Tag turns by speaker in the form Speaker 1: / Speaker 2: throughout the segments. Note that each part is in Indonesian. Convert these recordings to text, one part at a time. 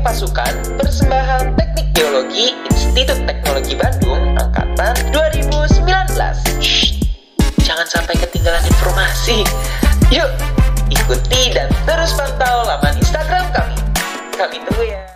Speaker 1: Pasukan Persembahan Teknik Geologi Institut Teknologi Bandung Angkatan 2019 Shh, Jangan sampai ketinggalan informasi Yuk, ikuti dan terus pantau laman Instagram kami Kami tunggu ya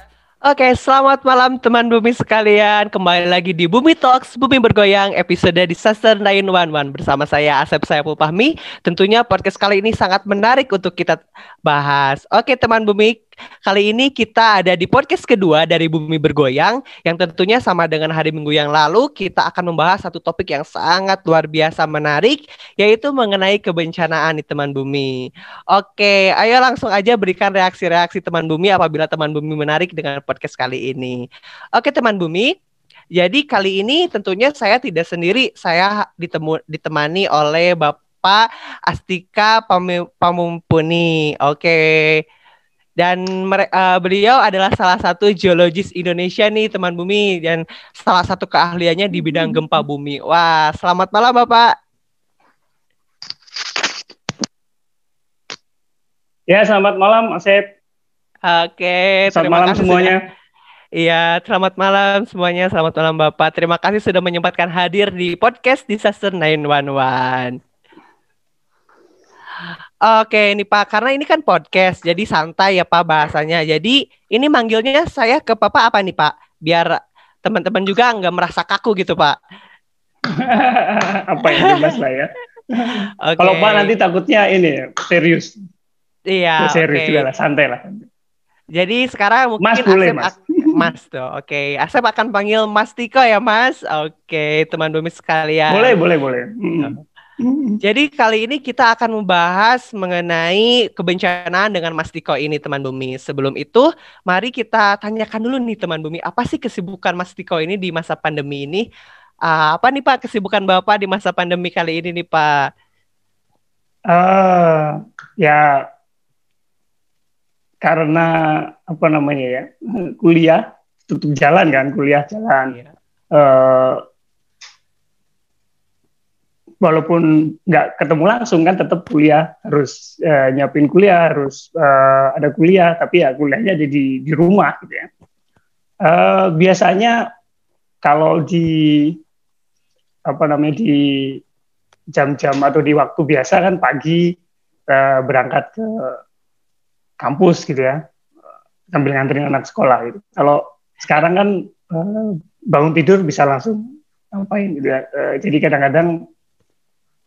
Speaker 2: Oke, selamat malam teman bumi sekalian. Kembali lagi di Bumi Talks, Bumi Bergoyang, episode Disaster 911 bersama saya Asep Sayapul Pahmi. Tentunya podcast kali ini sangat menarik untuk kita bahas. Oke, teman bumi, Kali ini kita ada di podcast kedua dari Bumi Bergoyang yang tentunya sama dengan hari Minggu yang lalu kita akan membahas satu topik yang sangat luar biasa menarik yaitu mengenai kebencanaan di teman bumi. Oke, ayo langsung aja berikan reaksi-reaksi teman bumi apabila teman bumi menarik dengan podcast kali ini. Oke, teman bumi, jadi kali ini tentunya saya tidak sendiri, saya ditemu ditemani oleh Bapak Astika Pamumpuni. Oke dan uh, beliau adalah salah satu geologis Indonesia nih teman bumi dan salah satu keahliannya di bidang gempa bumi. Wah, selamat malam Bapak.
Speaker 3: Ya, selamat malam Asep.
Speaker 2: Oke,
Speaker 3: selamat malam semuanya.
Speaker 2: Iya, selamat malam semuanya. Selamat malam Bapak. Terima kasih sudah menyempatkan hadir di podcast Disaster 911. Oke, ini Pak, karena ini kan podcast, jadi santai ya Pak bahasanya. Jadi ini manggilnya saya ke Papa apa nih Pak? Biar teman-teman juga nggak merasa kaku gitu Pak.
Speaker 3: apa yang bebas lah ya. Okay. Kalau Pak nanti takutnya ini serius.
Speaker 2: Iya.
Speaker 3: Ya, serius okay. juga lah, santai lah.
Speaker 2: Jadi sekarang mungkin
Speaker 3: Mas boleh, Asep Mas.
Speaker 2: Mas tuh, oke. Okay. Asep akan panggil Mas Tiko ya Mas. Oke, okay, teman bumi sekalian.
Speaker 3: Boleh, boleh, boleh. Hmm.
Speaker 2: Jadi kali ini kita akan membahas mengenai kebencanaan dengan Mas Tiko ini teman bumi. Sebelum itu, mari kita tanyakan dulu nih teman bumi, apa sih kesibukan Mas Tiko ini di masa pandemi ini? Uh, apa nih Pak kesibukan Bapak di masa pandemi kali ini nih Pak?
Speaker 3: Uh, ya karena apa namanya ya kuliah tutup jalan kan kuliah jalan. Iya. Uh, walaupun nggak ketemu langsung kan tetap kuliah harus uh, nyiapin kuliah harus uh, ada kuliah tapi ya kuliahnya jadi di rumah gitu ya. Uh, biasanya kalau di apa namanya di jam-jam atau di waktu biasa kan pagi uh, berangkat ke kampus gitu ya sambil nganterin anak sekolah gitu. Kalau sekarang kan uh, bangun tidur bisa langsung ngapain gitu ya. Uh, jadi kadang-kadang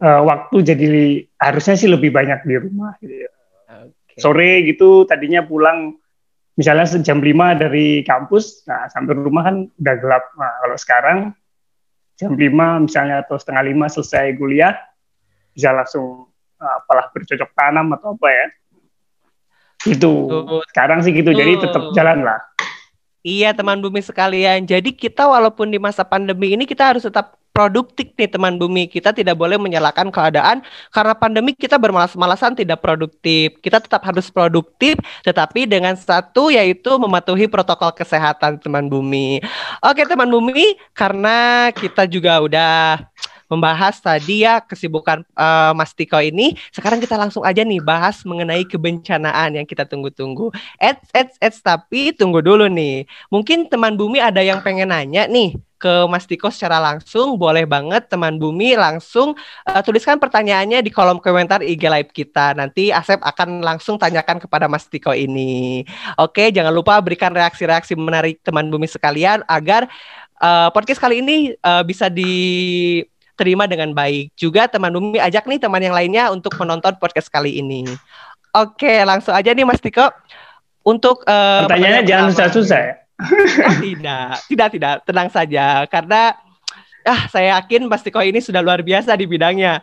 Speaker 3: uh, waktu jadi harusnya sih lebih banyak di rumah gitu ya. Okay. Sore gitu tadinya pulang misalnya jam 5 dari kampus, nah sampai rumah kan udah gelap. Nah, kalau sekarang jam 5 misalnya atau setengah lima selesai kuliah, bisa langsung uh, apalah bercocok tanam atau apa ya. Itu. Sekarang sih gitu, jadi tetap jalan lah.
Speaker 2: Iya teman bumi sekalian. Jadi kita walaupun di masa pandemi ini kita harus tetap produktif nih teman bumi. Kita tidak boleh menyalahkan keadaan karena pandemi kita bermalas-malasan tidak produktif. Kita tetap harus produktif tetapi dengan satu yaitu mematuhi protokol kesehatan teman bumi. Oke teman bumi karena kita juga udah membahas tadi ya kesibukan uh, Mas Tiko ini. Sekarang kita langsung aja nih bahas mengenai kebencanaan yang kita tunggu-tunggu. Eits, eits, eits, tapi tunggu dulu nih. Mungkin teman bumi ada yang pengen nanya nih ke Mas Tiko secara langsung, boleh banget teman bumi langsung uh, tuliskan pertanyaannya di kolom komentar IG Live kita. Nanti Asep akan langsung tanyakan kepada Mas Tiko ini. Oke, jangan lupa berikan reaksi-reaksi menarik teman bumi sekalian agar uh, podcast kali ini uh, bisa di terima dengan baik. Juga teman Bumi ajak nih teman yang lainnya untuk menonton podcast kali ini. Oke, langsung aja nih Mas Tiko. Untuk
Speaker 3: uh, pertanyaannya jangan susah-susah ya.
Speaker 2: Oh, tidak, tidak, tidak. Tenang saja. Karena ah saya yakin Mas Tiko ini sudah luar biasa di bidangnya.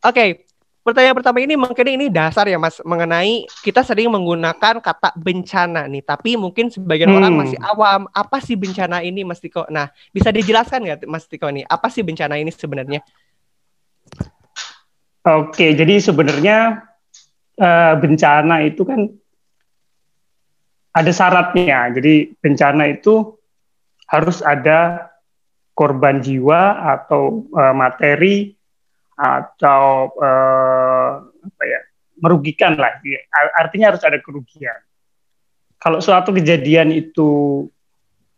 Speaker 2: Oke, Pertanyaan pertama ini mungkin ini dasar ya Mas mengenai kita sering menggunakan kata bencana nih, tapi mungkin sebagian hmm. orang masih awam. Apa sih bencana ini Mas Tiko? Nah, bisa dijelaskan nggak Mas Tiko nih, apa sih bencana ini sebenarnya?
Speaker 3: Oke, jadi sebenarnya uh, bencana itu kan ada syaratnya. Jadi bencana itu harus ada korban jiwa atau uh, materi atau uh, apa ya merugikan lah artinya harus ada kerugian kalau suatu kejadian itu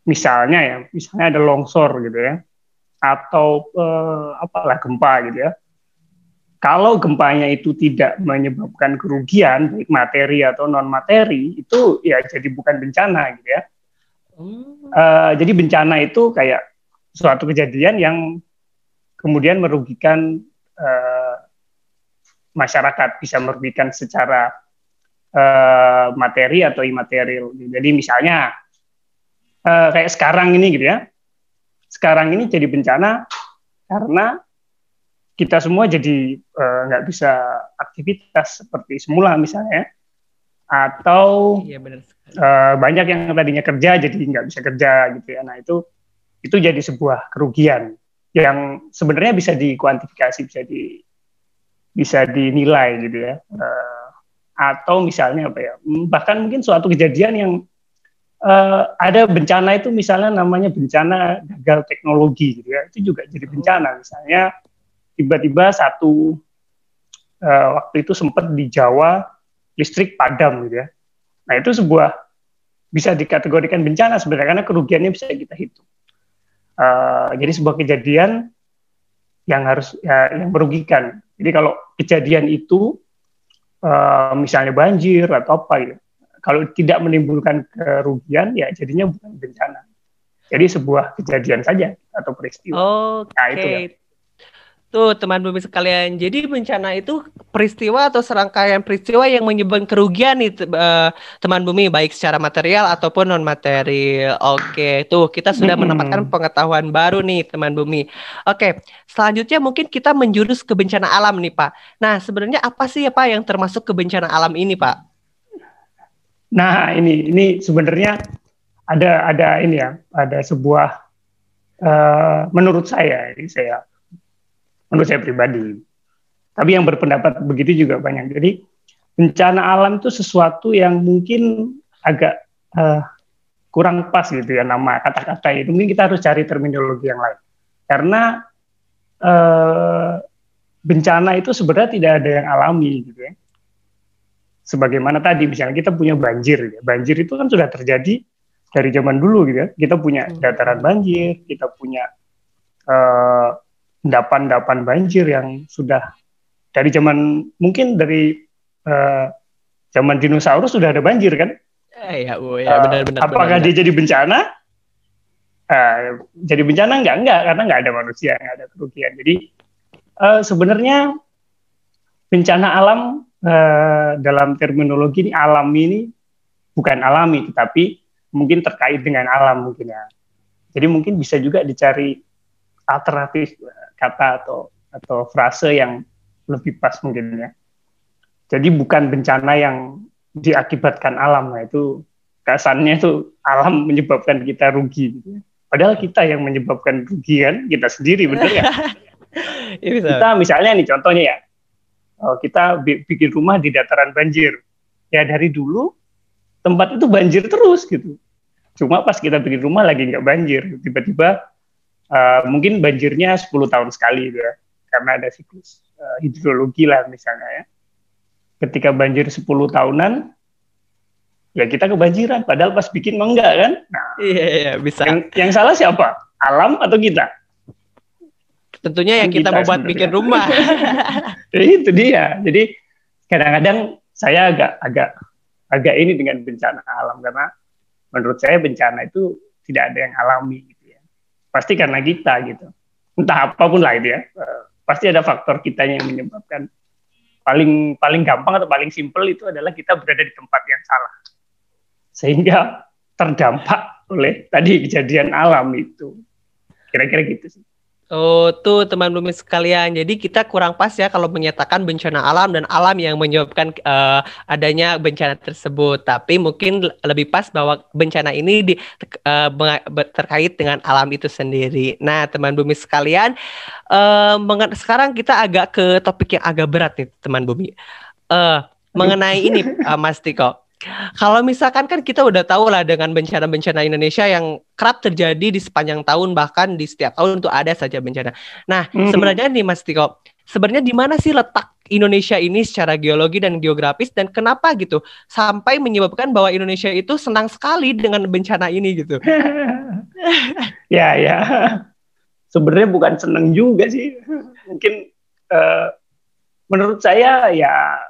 Speaker 3: misalnya ya, misalnya ada longsor gitu ya, atau eh, apalah gempa gitu ya. Kalau gempanya itu tidak menyebabkan kerugian baik materi atau non materi itu ya jadi bukan bencana gitu ya. Hmm. Uh, jadi bencana itu kayak suatu kejadian yang kemudian merugikan uh, masyarakat bisa merugikan secara uh, materi atau imaterial. Jadi misalnya uh, kayak sekarang ini gitu ya, sekarang ini jadi bencana karena kita semua jadi eh, nggak uh, bisa aktivitas seperti semula misalnya. Atau iya, benar uh, banyak yang tadinya kerja jadi nggak bisa kerja gitu ya. Nah itu itu jadi sebuah kerugian yang sebenarnya bisa dikuantifikasi bisa di bisa dinilai gitu ya. Uh, atau misalnya apa ya bahkan mungkin suatu kejadian yang uh, ada bencana itu misalnya namanya bencana gagal teknologi gitu ya. Itu juga jadi bencana misalnya tiba-tiba satu uh, waktu itu sempat di Jawa listrik padam gitu ya. Nah itu sebuah bisa dikategorikan bencana sebenarnya karena kerugiannya bisa kita hitung. Uh, jadi sebuah kejadian yang harus ya, yang merugikan. Jadi kalau kejadian itu uh, misalnya banjir atau apa gitu, kalau tidak menimbulkan kerugian ya jadinya bukan bencana. Jadi sebuah kejadian saja atau peristiwa.
Speaker 2: Oke. Okay. Nah, itu ya. Tuh teman bumi sekalian, jadi bencana itu peristiwa atau serangkaian peristiwa yang menyebabkan kerugian nih uh, teman bumi baik secara material ataupun non material. Oke, tuh kita sudah hmm. mendapatkan pengetahuan baru nih teman bumi. Oke, selanjutnya mungkin kita menjurus ke bencana alam nih Pak. Nah sebenarnya apa sih ya Pak yang termasuk ke bencana alam ini Pak?
Speaker 3: Nah ini ini sebenarnya ada ada ini ya ada sebuah uh, menurut saya ini saya menurut saya pribadi. Tapi yang berpendapat begitu juga banyak. Jadi bencana alam itu sesuatu yang mungkin agak uh, kurang pas gitu ya nama kata-kata itu. Mungkin kita harus cari terminologi yang lain. Karena uh, bencana itu sebenarnya tidak ada yang alami gitu ya. Sebagaimana tadi misalnya kita punya banjir, ya. banjir itu kan sudah terjadi dari zaman dulu gitu ya. Kita punya hmm. dataran banjir, kita punya uh, endapan-endapan banjir yang sudah dari zaman mungkin dari uh, zaman dinosaurus sudah ada banjir kan?
Speaker 2: Eh, ya, oh, ya benar-benar.
Speaker 3: Uh, apakah benar, dia jadi bencana? Uh, jadi bencana enggak enggak karena enggak ada manusia, enggak ada kerugian. Jadi uh, sebenarnya bencana alam uh, dalam terminologi ini alam ini bukan alami tetapi mungkin terkait dengan alam mungkin ya. Jadi mungkin bisa juga dicari alternatif kata atau atau frase yang lebih pas mungkin ya. Jadi bukan bencana yang diakibatkan alam, nah itu kesannya itu alam menyebabkan kita rugi. Gitu. Ya. Padahal kita yang menyebabkan rugi kan kita sendiri, benar ya? ya kita misalnya nih contohnya ya, oh, kita bikin rumah di dataran banjir. Ya dari dulu tempat itu banjir terus gitu. Cuma pas kita bikin rumah lagi nggak banjir, tiba-tiba uh, mungkin banjirnya 10 tahun sekali gitu ya. Karena ada siklus uh, hidrologi lah misalnya ya. Ketika banjir 10 tahunan ya kita kebanjiran. Padahal pas bikin mah enggak kan?
Speaker 2: Nah iya, iya bisa.
Speaker 3: yang, yang salah siapa? Alam atau kita?
Speaker 2: Tentunya yang kita, kita membuat bikin rumah.
Speaker 3: Itu dia. Jadi kadang-kadang saya agak agak agak ini dengan bencana alam. Karena menurut saya bencana itu tidak ada yang alami pasti karena kita gitu. Entah apa pun lah itu ya. Uh, pasti ada faktor kita yang menyebabkan. Paling paling gampang atau paling simpel itu adalah kita berada di tempat yang salah. Sehingga terdampak oleh tadi kejadian alam itu. Kira-kira gitu sih
Speaker 2: Oh, tuh teman bumi sekalian. Jadi kita kurang pas ya kalau menyatakan bencana alam dan alam yang menyebabkan uh, adanya bencana tersebut. Tapi mungkin lebih pas bahwa bencana ini di, uh, terkait dengan alam itu sendiri. Nah, teman bumi sekalian, uh, sekarang kita agak ke topik yang agak berat nih, teman bumi. Uh, mengenai ini, uh, Mas Tiko. Kalau misalkan kan kita udah tahu lah dengan bencana-bencana Indonesia yang kerap terjadi di sepanjang tahun bahkan di setiap tahun itu ada saja bencana. Nah, mm-hmm. sebenarnya nih Mas Tiko, sebenarnya di mana sih letak Indonesia ini secara geologi dan geografis dan kenapa gitu sampai menyebabkan bahwa Indonesia itu senang sekali dengan bencana ini gitu.
Speaker 3: ya ya. Sebenarnya bukan senang juga sih. Mungkin uh, menurut saya ya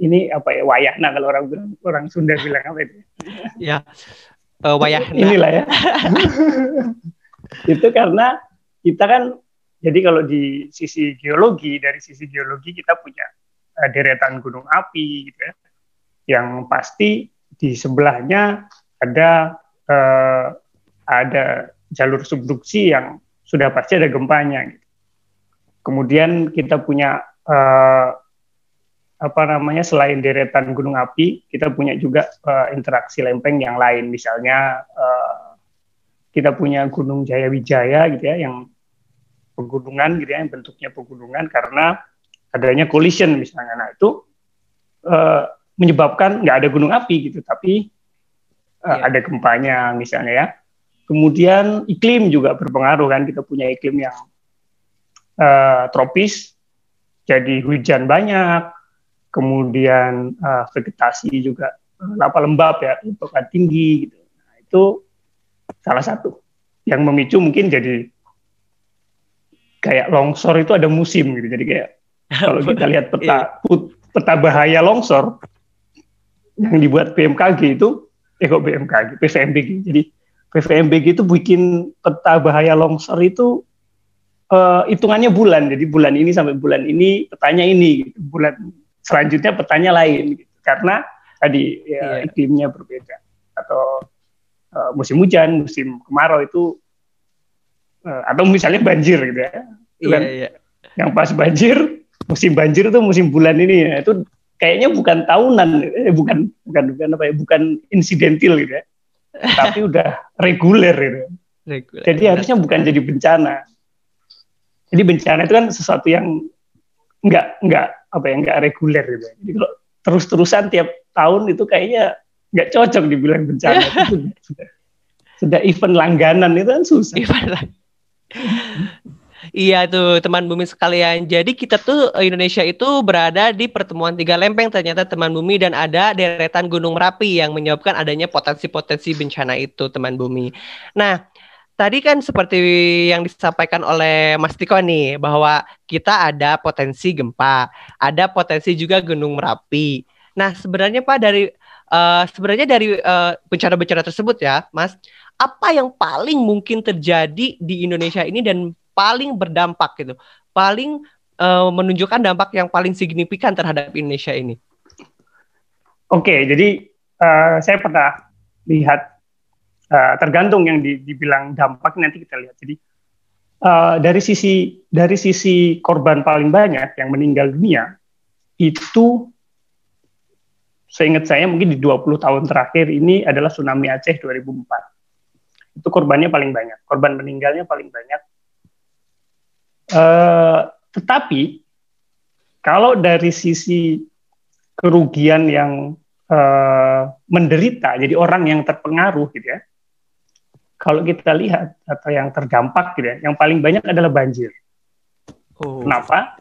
Speaker 3: ini apa ya wayahna kalau orang orang Sunda bilang apa itu?
Speaker 2: ya uh, wayahna.
Speaker 3: Inilah ya. itu karena kita kan jadi kalau di sisi geologi, dari sisi geologi kita punya uh, deretan gunung api gitu ya. Yang pasti di sebelahnya ada uh, ada jalur subduksi yang sudah pasti ada gempanya. Gitu. Kemudian kita punya uh, apa namanya selain deretan gunung api, kita punya juga uh, interaksi lempeng yang lain. Misalnya uh, kita punya Gunung Jaya Wijaya gitu ya yang pegunungan gitu ya, yang bentuknya pegunungan karena adanya collision misalnya. Nah itu uh, menyebabkan nggak ada gunung api gitu, tapi uh, yeah. ada gempanya misalnya ya. Kemudian iklim juga berpengaruh kan, kita punya iklim yang uh, tropis, jadi hujan banyak, kemudian uh, vegetasi juga lapa lembab ya, lembab tinggi gitu. Nah, itu salah satu yang memicu mungkin jadi kayak longsor itu ada musim gitu. Jadi kayak kalau kita lihat peta iya. put, peta bahaya longsor yang dibuat BMKG itu eh kok BMKG, PVMBG. Jadi PVMBG itu bikin peta bahaya longsor itu uh, hitungannya bulan. Jadi bulan ini sampai bulan ini petanya ini, gitu. bulan selanjutnya petanya lain. Gitu. Karena tadi ya, yeah. iklimnya berbeda atau uh, musim hujan, musim kemarau itu uh, atau misalnya banjir gitu ya. Iya, kan? iya. Yang pas banjir, musim banjir itu musim bulan ini ya. Itu kayaknya bukan tahunan, eh, bukan bukan bukan apa ya, bukan insidentil gitu ya. Tapi udah reguler gitu. Reguler. Jadi harusnya bukan jadi bencana. Jadi bencana itu kan sesuatu yang nggak nggak apa ya nggak reguler gitu. Ya. Jadi kalau terus-terusan tiap tahun itu kayaknya nggak cocok dibilang bencana itu sudah sudah event langganan itu kan susah. Event
Speaker 2: Iya tuh teman bumi sekalian. Jadi kita tuh eh, Indonesia itu berada di pertemuan tiga lempeng ternyata teman bumi dan ada deretan gunung Merapi yang menyebabkan adanya potensi-potensi bencana itu teman bumi. Nah, tadi kan seperti yang disampaikan oleh Mas Tiko nih bahwa kita ada potensi gempa, ada potensi juga gunung Merapi. Nah, sebenarnya Pak dari uh, sebenarnya dari uh, bencana-bencana tersebut ya, Mas, apa yang paling mungkin terjadi di Indonesia ini dan paling berdampak gitu, paling uh, menunjukkan dampak yang paling signifikan terhadap Indonesia ini?
Speaker 3: Oke, jadi uh, saya pernah lihat uh, tergantung yang di, dibilang dampak nanti kita lihat. Jadi uh, dari sisi dari sisi korban paling banyak yang meninggal dunia itu seingat saya mungkin di 20 tahun terakhir ini adalah tsunami Aceh 2004 itu korbannya paling banyak, korban meninggalnya paling banyak. Uh, tetapi kalau dari sisi kerugian yang uh, menderita, jadi orang yang terpengaruh gitu ya, kalau kita lihat atau yang terdampak gitu ya, yang paling banyak adalah banjir. Oh. Kenapa?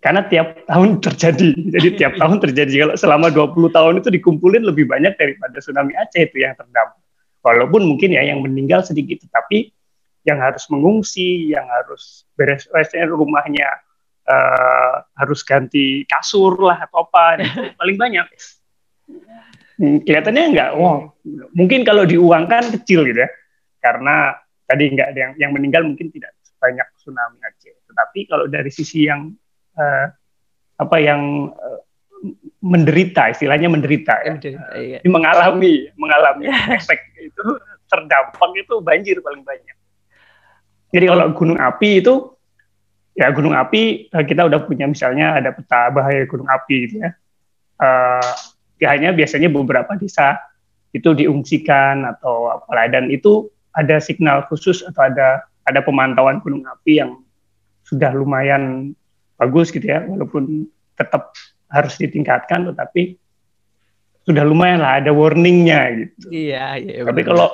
Speaker 3: Karena tiap tahun terjadi. Jadi tiap tahun terjadi. Kalau selama 20 tahun itu dikumpulin lebih banyak daripada tsunami Aceh itu yang terdampak. Walaupun mungkin ya yang meninggal sedikit, tapi yang harus mengungsi, yang harus beres beresnya rumahnya uh, harus ganti kasur lah atau apa, paling banyak. Hmm, kelihatannya enggak, wow, mungkin kalau diuangkan kecil gitu ya, karena tadi enggak ada yang yang meninggal mungkin tidak sebanyak tsunami Aceh. Tetapi kalau dari sisi yang uh, apa yang uh, menderita istilahnya menderita ya. iya. mengalami mengalami efek itu terdampak itu banjir paling banyak. Jadi kalau gunung api itu ya gunung api eh, kita udah punya misalnya ada peta bahaya gunung api gitu ya. Uh, ya hanya biasanya beberapa desa itu diungsikan atau apalah dan itu ada signal khusus atau ada ada pemantauan gunung api yang sudah lumayan bagus gitu ya walaupun tetap harus ditingkatkan tetapi sudah lumayan lah ada warningnya gitu.
Speaker 2: Iya, iya.
Speaker 3: Tapi kalau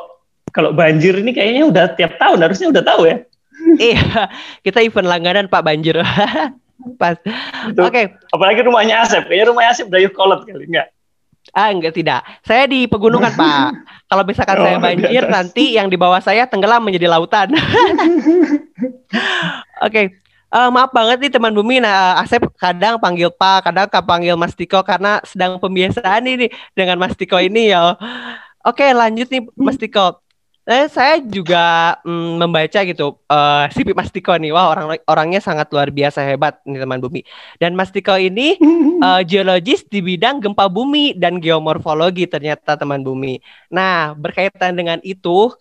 Speaker 3: kalau banjir ini kayaknya udah tiap tahun harusnya udah tahu ya.
Speaker 2: iya, kita event langganan Pak banjir. Pas. Oke. Okay.
Speaker 3: Apalagi rumahnya Asep. Kayaknya rumahnya Asep Dayuh Kolot kali enggak?
Speaker 2: Ah, enggak tidak. Saya di pegunungan, Pak. Kalau misalkan oh, saya banjir nanti yang di bawah saya tenggelam menjadi lautan. Oke. okay. Uh, maaf banget nih teman bumi, nah Asep kadang panggil Pak, kadang panggil Mas Tiko karena sedang pembiasaan ini dengan Mas Tiko ini ya. Oke lanjut nih Mas Tiko. Eh, saya juga mm, membaca gitu uh, si Mas Tiko nih, wah orang orangnya sangat luar biasa hebat nih teman bumi. Dan Mas Tiko ini uh, geologis di bidang gempa bumi dan geomorfologi ternyata teman bumi. Nah berkaitan dengan itu,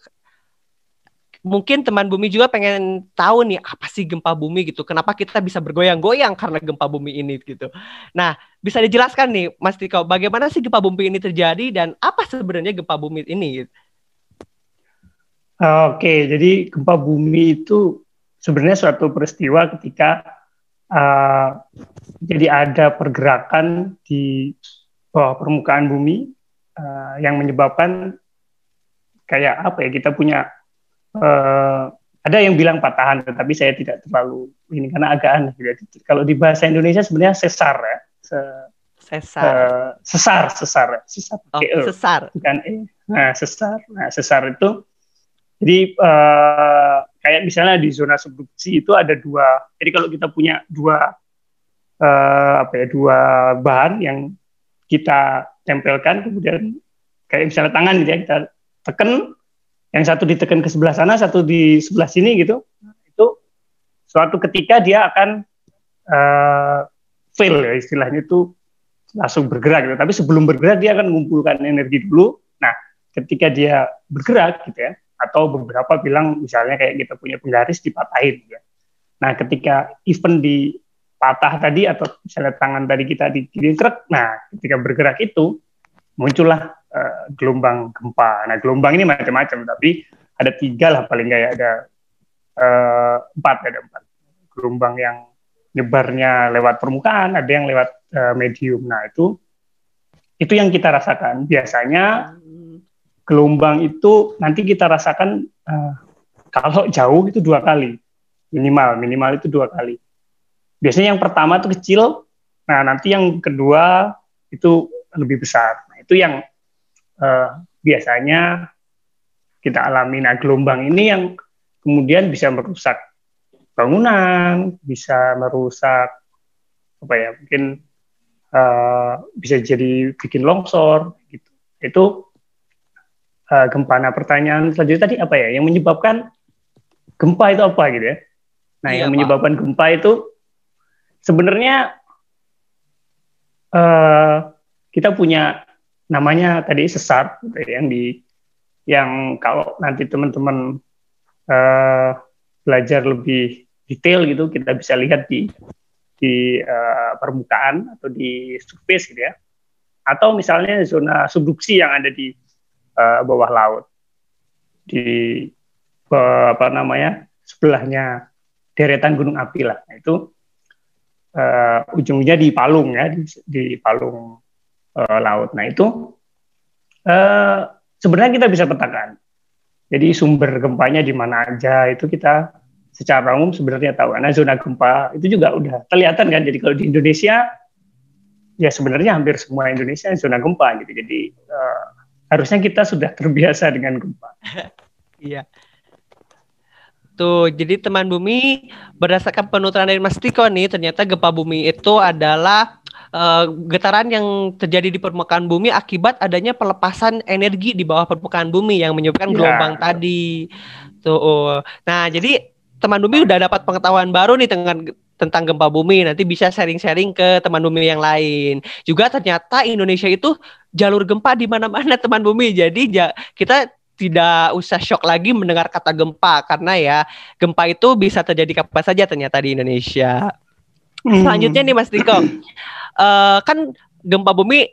Speaker 2: mungkin teman bumi juga pengen tahu nih apa sih gempa bumi gitu. Kenapa kita bisa bergoyang-goyang karena gempa bumi ini gitu. Nah bisa dijelaskan nih Mas Tiko, bagaimana sih gempa bumi ini terjadi dan apa sebenarnya gempa bumi ini? Gitu?
Speaker 3: Oke, jadi gempa bumi itu sebenarnya suatu peristiwa ketika uh, jadi ada pergerakan di bawah permukaan bumi uh, yang menyebabkan kayak apa ya kita punya uh, ada yang bilang patahan, tetapi saya tidak terlalu ini karena agak aneh. Gitu. Kalau di bahasa Indonesia sebenarnya sesar ya, Se,
Speaker 2: sesar, uh,
Speaker 3: sesar, sesar, sesar,
Speaker 2: oh, sesar,
Speaker 3: bukan e. Nah, sesar, nah sesar itu jadi uh, kayak misalnya di zona subduksi itu ada dua. Jadi kalau kita punya dua uh, apa ya dua bahan yang kita tempelkan kemudian kayak misalnya tangan gitu ya kita tekan yang satu ditekan ke sebelah sana satu di sebelah sini gitu itu suatu ketika dia akan uh, fail ya istilahnya itu langsung bergerak gitu tapi sebelum bergerak dia akan mengumpulkan energi dulu nah ketika dia bergerak gitu ya atau beberapa bilang misalnya kayak kita punya penggaris dipatahin ya. Nah, ketika event di patah tadi atau misalnya tangan tadi kita di truk, nah ketika bergerak itu muncullah uh, gelombang gempa. Nah, gelombang ini macam-macam, tapi ada tiga lah paling kayak ada uh, empat ada empat gelombang yang nyebarnya lewat permukaan, ada yang lewat uh, medium. Nah, itu itu yang kita rasakan. Biasanya gelombang itu nanti kita rasakan uh, kalau jauh itu dua kali. Minimal minimal itu dua kali. Biasanya yang pertama itu kecil nah nanti yang kedua itu lebih besar. Nah itu yang uh, biasanya kita alami. Nah gelombang ini yang kemudian bisa merusak bangunan bisa merusak apa ya mungkin uh, bisa jadi bikin longsor gitu. Itu uh, gempa. Nah, pertanyaan selanjutnya tadi apa ya? Yang menyebabkan gempa itu apa gitu ya? Nah, iya, yang menyebabkan Pak. gempa itu sebenarnya uh, kita punya namanya tadi sesar gitu ya, yang di yang kalau nanti teman-teman uh, belajar lebih detail gitu kita bisa lihat di di uh, permukaan atau di surface gitu ya atau misalnya zona subduksi yang ada di uh, bawah laut. Di uh, apa namanya sebelahnya deretan gunung api lah. Nah, itu uh, ujungnya di palung ya di, di palung uh, laut. Nah itu uh, sebenarnya kita bisa petakan. Jadi sumber gempanya di mana aja itu kita secara umum sebenarnya tahu. Karena zona gempa itu juga udah kelihatan kan. Jadi kalau di Indonesia ya sebenarnya hampir semua Indonesia zona gempa gitu. Jadi uh, harusnya kita sudah terbiasa dengan gempa.
Speaker 2: Iya. Tuh, jadi teman bumi berdasarkan penuturan dari Mas Tiko nih, ternyata gempa bumi itu adalah uh, getaran yang terjadi di permukaan bumi akibat adanya pelepasan energi di bawah permukaan bumi yang menyebabkan iya. gelombang ya. tadi. Tuh. Nah, jadi teman bumi udah dapat pengetahuan baru nih dengan tentang gempa bumi nanti bisa sharing-sharing ke teman bumi yang lain. Juga ternyata Indonesia itu jalur gempa di mana-mana teman bumi. Jadi ja, kita tidak usah shock lagi mendengar kata gempa karena ya gempa itu bisa terjadi kapan saja ternyata di Indonesia. Hmm. Selanjutnya nih Mas Diko, uh, kan gempa bumi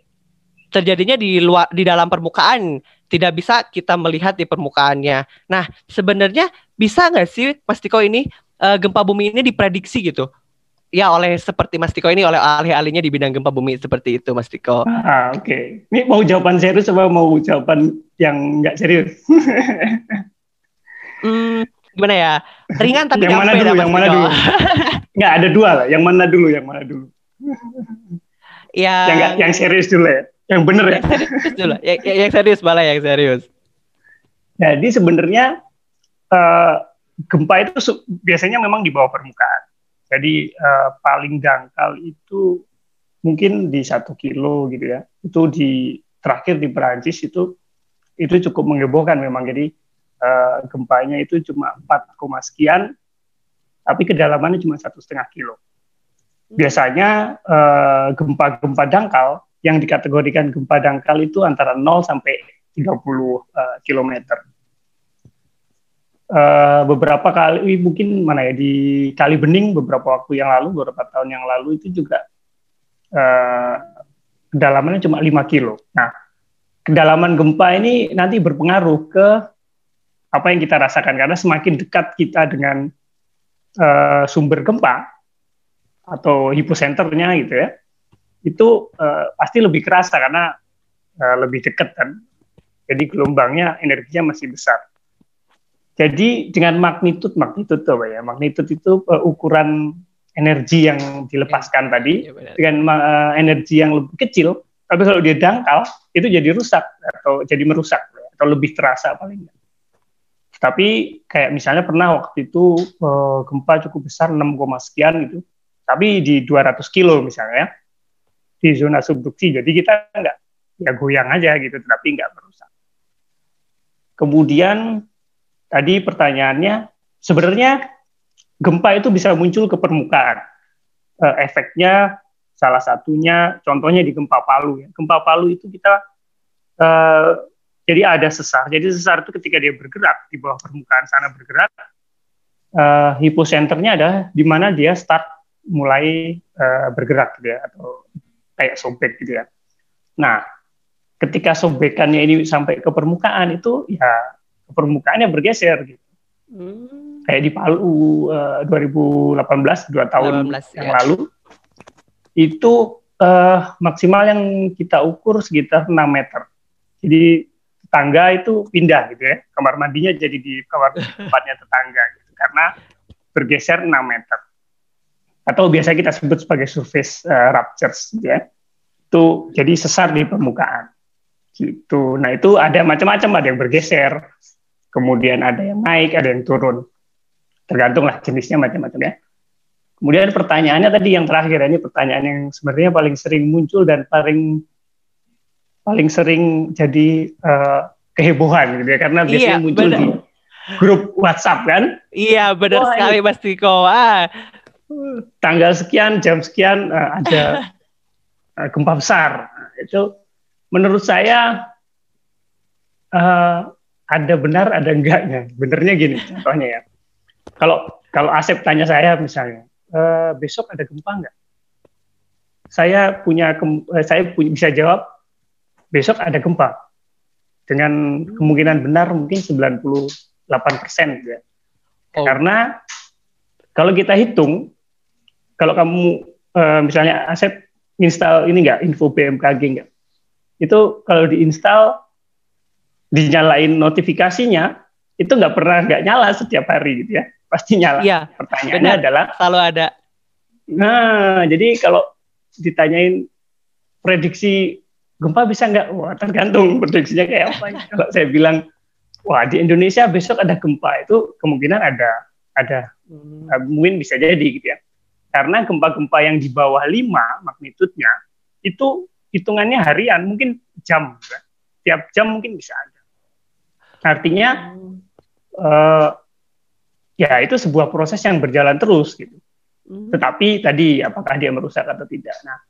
Speaker 2: terjadinya di luar di dalam permukaan, tidak bisa kita melihat di permukaannya. Nah sebenarnya bisa nggak sih Mas Diko ini uh, gempa bumi ini diprediksi gitu? ya oleh seperti Mas Tiko ini oleh ahli-ahlinya di bidang gempa bumi seperti itu Mas Tiko.
Speaker 3: Ah, oke. Okay. Ini mau jawaban serius apa mau jawaban yang nggak serius?
Speaker 2: hmm, gimana ya? Ringan tapi
Speaker 3: yang mana dulu, yang mana dulu? Nggak ada dua lah. Yang mana dulu? Yang mana dulu?
Speaker 2: Yang
Speaker 3: Yang nggak- yang serius dulu ya. Yang bener ya.
Speaker 2: serius dulu. Yang, yang- yang serius malah yang serius.
Speaker 3: Jadi sebenarnya eh, gempa itu biasanya memang di bawah permukaan. Jadi eh, paling dangkal itu mungkin di satu kilo gitu ya. Itu di terakhir di Perancis itu itu cukup mengebohkan memang. Jadi eh, gempanya itu cuma 4, koma sekian, tapi kedalamannya cuma satu setengah kilo. Biasanya eh, gempa-gempa dangkal yang dikategorikan gempa dangkal itu antara 0 sampai 30 eh, kilometer. Eh, beberapa kali mungkin mana ya di Kali Bening beberapa waktu yang lalu beberapa tahun yang lalu itu juga eh, kedalamannya cuma 5 kilo. Nah, kedalaman gempa ini nanti berpengaruh ke apa yang kita rasakan karena semakin dekat kita dengan eh, sumber gempa atau hiposenternya gitu ya, itu eh, pasti lebih kerasa karena eh, lebih dekat kan. Jadi gelombangnya energinya masih besar. Jadi dengan magnitud magnitud tuh apa ya? Magnitud itu eh, ukuran energi yang dilepaskan tadi
Speaker 2: Iya, benar.
Speaker 3: dengan eh, energi yang lebih kecil, tapi kalau dia dangkal itu jadi rusak atau jadi merusak atau lebih terasa paling. Tapi kayak misalnya pernah waktu itu eh, gempa cukup besar 6, sekian gitu, tapi di 200 kilo misalnya di zona subduksi, jadi kita nggak ya goyang aja gitu, tapi nggak merusak. Kemudian tadi pertanyaannya sebenarnya gempa itu bisa muncul ke permukaan. Eh, efeknya salah satunya contohnya di gempa Palu ya. Gempa Palu itu kita eh, jadi ada sesar. Jadi sesar itu ketika dia bergerak di bawah permukaan sana bergerak eh, hiposenternya ada di mana dia start mulai eh, bergerak gitu ya atau kayak sobek gitu ya. Nah, ketika sobekannya ini sampai ke permukaan itu ya permukaannya bergeser gitu
Speaker 2: Hmm.
Speaker 3: kayak di Palu eh, 2018 dua tahun
Speaker 2: 18,
Speaker 3: yang
Speaker 2: ya.
Speaker 3: lalu itu eh, maksimal yang kita ukur sekitar 6 meter. Jadi tetangga itu pindah gitu ya, kamar mandinya jadi di kamar tempatnya tetangga gitu, karena bergeser 6 meter. Atau biasa kita sebut sebagai surface eh, ruptures gitu ya. Itu jadi sesar di permukaan. Gitu. Nah, itu ada macam-macam, ada yang bergeser, kemudian ada yang naik, ada yang turun. Tergantung lah jenisnya macam-macam ya. Kemudian pertanyaannya tadi yang terakhir ini pertanyaan yang sebenarnya paling sering muncul dan paling paling sering jadi eh, kehebohan gitu ya karena biasanya
Speaker 2: Iya,
Speaker 3: muncul
Speaker 2: benar.
Speaker 3: di grup WhatsApp kan
Speaker 2: Iya benar
Speaker 3: Wah,
Speaker 2: sekali Mas Tiko. Ah,
Speaker 3: tanggal sekian jam sekian eh, ada eh, gempa besar itu menurut saya eh, ada benar ada enggaknya benernya gini contohnya ya kalau kalau Asep tanya saya misalnya "Eh, besok ada gempa enggak saya punya eh, saya punya, bisa jawab besok ada gempa dengan kemungkinan benar mungkin 98 persen ya.
Speaker 2: Oh.
Speaker 3: Karena kalau kita hitung, kalau kamu eh, misalnya Asep install ini enggak info BMKG enggak, itu kalau diinstal dinyalain notifikasinya itu nggak pernah nggak nyala setiap hari gitu ya, pasti nyala.
Speaker 2: iya
Speaker 3: Pertanyaannya
Speaker 2: benar.
Speaker 3: adalah
Speaker 2: selalu ada.
Speaker 3: Nah, jadi kalau ditanyain prediksi gempa bisa nggak? Wah, tergantung prediksinya kayak apa. ya. kalau saya bilang, wah di Indonesia besok ada gempa itu kemungkinan ada, ada
Speaker 2: Hmm.
Speaker 3: eh, mungkin bisa jadi gitu ya. Karena gempa-gempa yang di bawah 5 magnitudnya itu hitungannya harian, mungkin jam, ya. tiap jam mungkin bisa ada. Artinya eh, ya itu sebuah proses yang berjalan terus gitu.
Speaker 2: Hmm.
Speaker 3: Tetapi tadi apakah dia merusak atau tidak? Nah,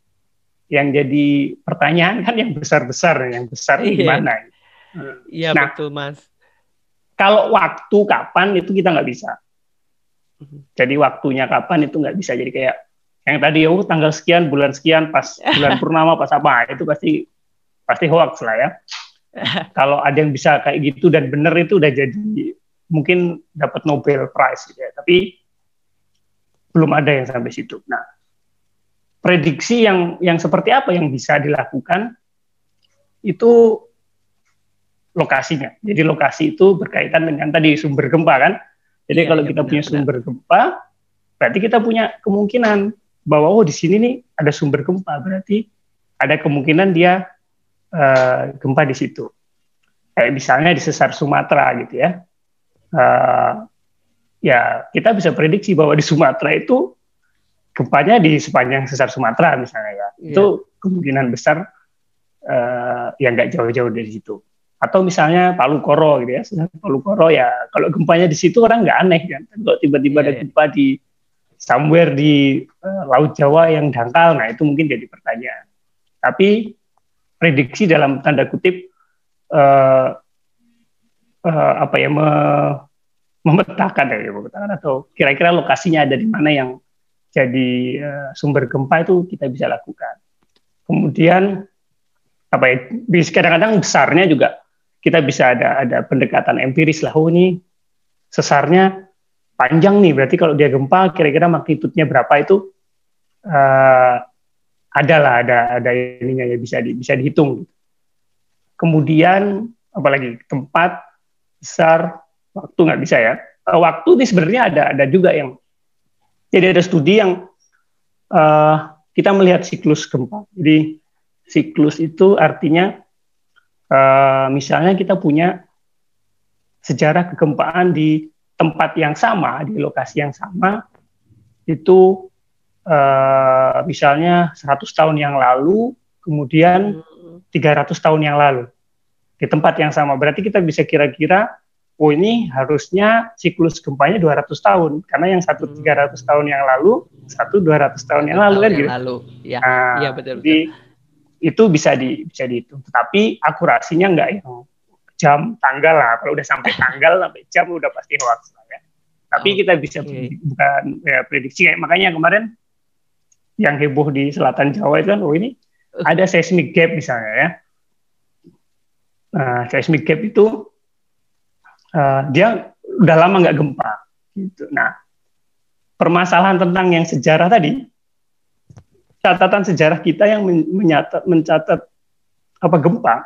Speaker 3: yang jadi pertanyaan kan yang besar-besar, yang besar
Speaker 2: Iya.
Speaker 3: gimana?
Speaker 2: Iya
Speaker 3: Nah.
Speaker 2: betul Mas.
Speaker 3: Kalau waktu kapan itu kita nggak bisa.
Speaker 2: Mhm.
Speaker 3: Jadi waktunya kapan itu nggak bisa. Jadi kayak yang tadi oh tanggal sekian bulan sekian pas bulan purnama pas apa itu pasti pasti hoax lah ya. Kalau ada yang bisa kayak gitu dan benar itu udah jadi mungkin dapat Nobel Prize gitu ya. Tapi belum ada yang sampai situ. Nah, prediksi yang yang seperti apa yang bisa dilakukan itu lokasinya. Jadi lokasi itu berkaitan dengan tadi sumber gempa kan. Jadi
Speaker 2: Iya,
Speaker 3: kalau
Speaker 2: iya,
Speaker 3: kita punya
Speaker 2: benar-benar.
Speaker 3: sumber gempa berarti kita punya kemungkinan bahwa oh di sini nih ada sumber gempa, berarti ada kemungkinan dia uh, gempa di situ. Kayak misalnya di sesar Sumatera gitu ya. Uh, ya kita bisa prediksi bahwa di Sumatera itu gempanya di sepanjang sesar Sumatera misalnya ya. Yeah. Itu kemungkinan besar uh, yang nggak jauh-jauh dari situ. Atau misalnya Palu Koro gitu ya, sesar Palu Koro ya kalau gempanya di situ orang nggak aneh kan. Kalau tiba-tiba yeah, ada iya. gempa di somewhere di uh, Laut Jawa yang dangkal, nah itu mungkin jadi pertanyaan. Tapi prediksi dalam tanda kutip uh, uh, apa ya me, memetakan ya memetakan atau kira-kira lokasinya ada di mana yang jadi uh, sumber gempa itu kita bisa lakukan. Kemudian apa ya kadang-kadang besarnya juga kita bisa ada ada pendekatan empiris lah oh ini sesarnya panjang nih berarti kalau dia gempa kira-kira magnitudenya berapa itu uh, ada lah ada ada ininya ya bisa di, bisa dihitung. Kemudian apalagi tempat besar waktu nggak bisa ya. Uh, waktu ini sebenarnya ada ada juga yang jadi ada studi yang uh, kita melihat siklus gempa. Jadi siklus itu artinya uh, misalnya kita punya sejarah kegempaan di tempat yang sama, di lokasi yang sama, itu uh, misalnya 100 tahun yang lalu, kemudian 300 tahun yang lalu di tempat yang sama. Berarti kita bisa kira-kira oh ini harusnya siklus gempanya 200 tahun karena yang satu 300 hmm. tahun yang lalu satu 200 tahun yang lalu kan gitu.
Speaker 2: Lalu, ya,
Speaker 3: nah,
Speaker 2: ya betul.
Speaker 3: Jadi itu bisa di bisa dihitung, tetapi akurasinya enggak yang jam tanggal lah. Kalau udah sampai tanggal sampai jam udah pasti hoax lah ya. Tapi oh, kita bisa okay. bukan ya, prediksi makanya kemarin yang heboh di selatan Jawa itu kan oh ini ada seismic gap misalnya ya. Nah, seismic gap itu uh, dia udah lama nggak gempa. Gitu. Nah, permasalahan tentang yang sejarah tadi, catatan sejarah kita yang menyatat, mencatat apa gempa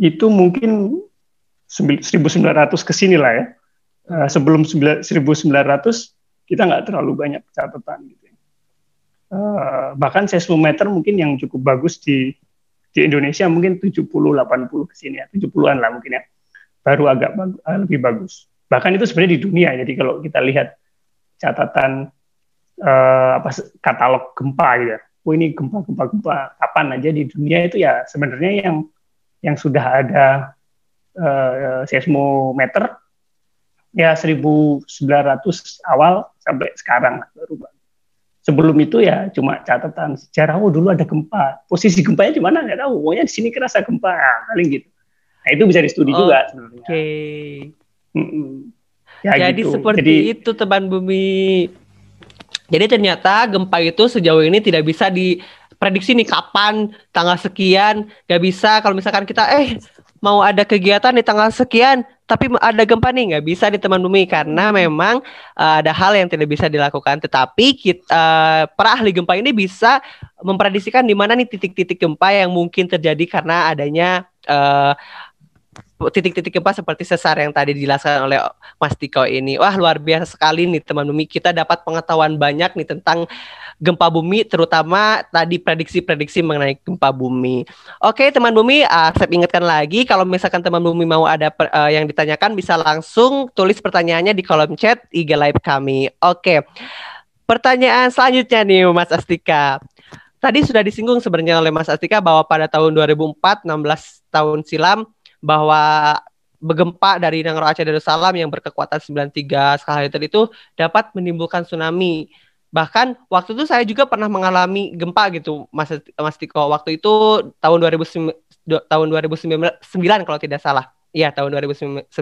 Speaker 3: itu mungkin 1900 ke sini lah ya. Uh, sebelum 1900 kita nggak terlalu banyak catatan gitu. Uh, bahkan seismometer mungkin yang cukup bagus di di Indonesia mungkin 70 80 ke sini ya, 70-an lah mungkin ya baru agak eh, lebih bagus. Bahkan itu sebenarnya di dunia. Jadi kalau kita lihat catatan uh, apa katalog gempa gitu ya. Oh ini gempa gempa gempa kapan aja di dunia itu ya sebenarnya yang yang sudah ada uh, seismometer ya 1900 awal sampai sekarang baru sebelum itu ya cuma catatan sejarah oh dulu ada gempa posisi gempanya di mana nggak tahu pokoknya di sini kerasa gempa nah, paling gitu Nah, itu bisa di-studi oh, juga sebenarnya.
Speaker 2: Oke. Okay. Ya, Jadi gitu. seperti Jadi, itu teman bumi. Jadi ternyata gempa itu sejauh ini tidak bisa diprediksi nih kapan tanggal sekian, Gak bisa kalau misalkan kita eh mau ada kegiatan di tanggal sekian tapi ada gempa nih nggak bisa di teman bumi karena memang uh, ada hal yang tidak bisa dilakukan tetapi kita uh, para ahli gempa ini bisa memprediksikan di mana nih titik-titik gempa yang mungkin terjadi karena adanya uh, titik-titik gempa seperti sesar yang tadi dijelaskan oleh Mas Tiko ini. Wah, luar biasa sekali nih teman bumi. Kita dapat pengetahuan banyak nih tentang gempa bumi terutama tadi prediksi-prediksi mengenai gempa bumi. Oke, teman bumi, uh, saya ingatkan lagi kalau misalkan teman bumi mau ada uh, yang ditanyakan bisa langsung tulis pertanyaannya di kolom chat IG Live kami. Oke. Pertanyaan selanjutnya nih Mas Astika. Tadi sudah disinggung sebenarnya oleh Mas Astika bahwa pada tahun 2004 16 tahun silam bahwa begempa dari Nangro Aceh Darussalam yang berkekuatan 93 skala Richter itu dapat menimbulkan tsunami. Bahkan waktu itu saya juga pernah mengalami gempa gitu, Mas Mas Tiko. Waktu itu tahun 2009 tahun 2009 kalau tidak salah. Iya, tahun 2009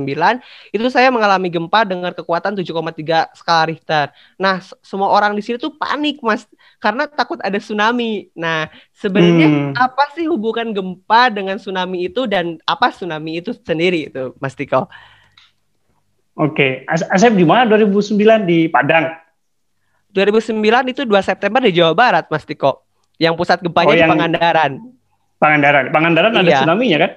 Speaker 2: itu saya mengalami gempa dengan kekuatan 7,3 skala Richter. Nah, semua orang di sini tuh panik, Mas, karena takut ada tsunami. Nah, sebenarnya hmm. apa sih hubungan gempa dengan tsunami itu dan apa tsunami itu sendiri itu, Mas Tiko?
Speaker 3: Oke, Asep di mana 2009 di Padang?
Speaker 2: 2009 itu 2 September di Jawa Barat, Mas Tiko. Yang pusat gempanya oh, di Pangandaran.
Speaker 3: Pangandaran. Pangandaran iya. ada tsunami-nya kan?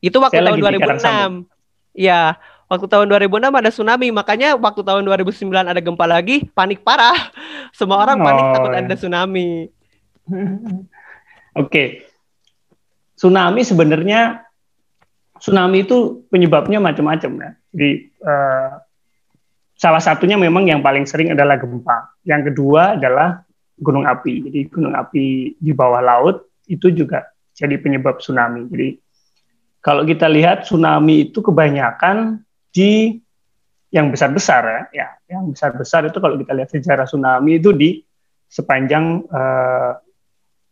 Speaker 2: Itu waktu Saya tahun 2006. Iya, Waktu tahun 2006 ada tsunami, makanya waktu tahun 2009 ada gempa lagi, panik parah. Semua orang panik
Speaker 3: Oh,
Speaker 2: takut ada tsunami.
Speaker 3: Oke. Tsunami sebenarnya tsunami itu penyebabnya macam-macam ya. Jadi eh, salah satunya memang yang paling sering adalah gempa. Yang kedua adalah gunung api. Jadi gunung api di bawah laut itu juga jadi penyebab tsunami. Jadi kalau kita lihat tsunami itu kebanyakan di yang besar-besar ya. ya, yang besar-besar itu kalau kita lihat sejarah tsunami itu di sepanjang eh,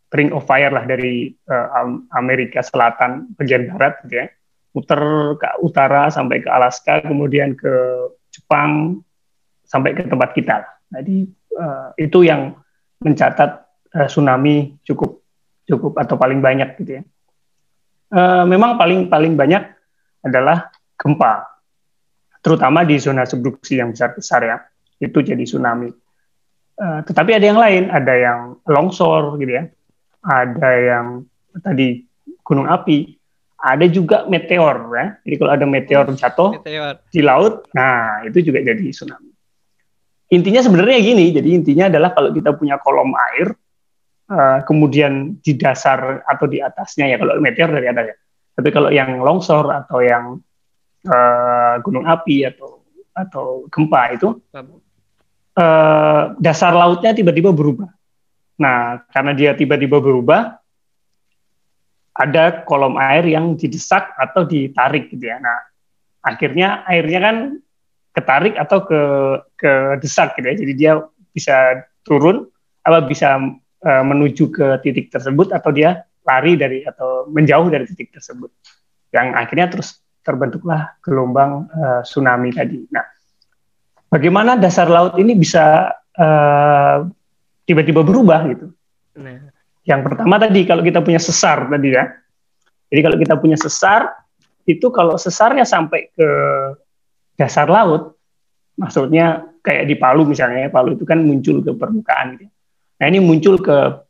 Speaker 3: Ring of Fire lah dari Am- Amerika Selatan bagian barat gitu ya. Muter ke utara sampai ke Alaska, kemudian ke Jepang sampai ke tempat kita. Jadi eh, itu yang mencatat eh, tsunami cukup cukup atau paling banyak gitu ya. Eh, memang paling paling banyak adalah gempa, terutama di zona subduksi yang besar-besar ya. Itu jadi tsunami. Eh, tetapi ada yang lain, ada yang longsor gitu ya, ada yang tadi gunung api, ada juga meteor ya. Jadi kalau ada meteor jatuh
Speaker 2: Meteor.
Speaker 3: di laut, nah itu juga jadi tsunami. Intinya sebenarnya gini, jadi intinya adalah kalau kita punya kolom air, eh, kemudian di dasar atau di atasnya ya kalau meteor dari atas ya. Tapi kalau yang longsor atau yang eh, gunung api atau atau gempa itu eh, dasar lautnya tiba-tiba berubah. Nah, karena dia tiba-tiba berubah, ada kolom air yang didesak atau ditarik gitu ya. Nah, akhirnya airnya kan ketarik atau ke ke desak gitu ya. Jadi dia bisa turun apa bisa eh, menuju ke titik tersebut atau dia lari dari atau menjauh dari titik tersebut. Yang akhirnya terus terbentuklah gelombang eh, tsunami tadi. Nah, bagaimana dasar laut ini bisa eh, tiba-tiba berubah gitu?
Speaker 2: Nah,
Speaker 3: Yang pertama tadi kalau kita punya sesar tadi ya. Jadi kalau kita punya sesar itu kalau sesarnya sampai ke dasar laut, maksudnya kayak di Palu misalnya, ya, Palu itu kan muncul ke permukaan. Gitu. Nah ini muncul ke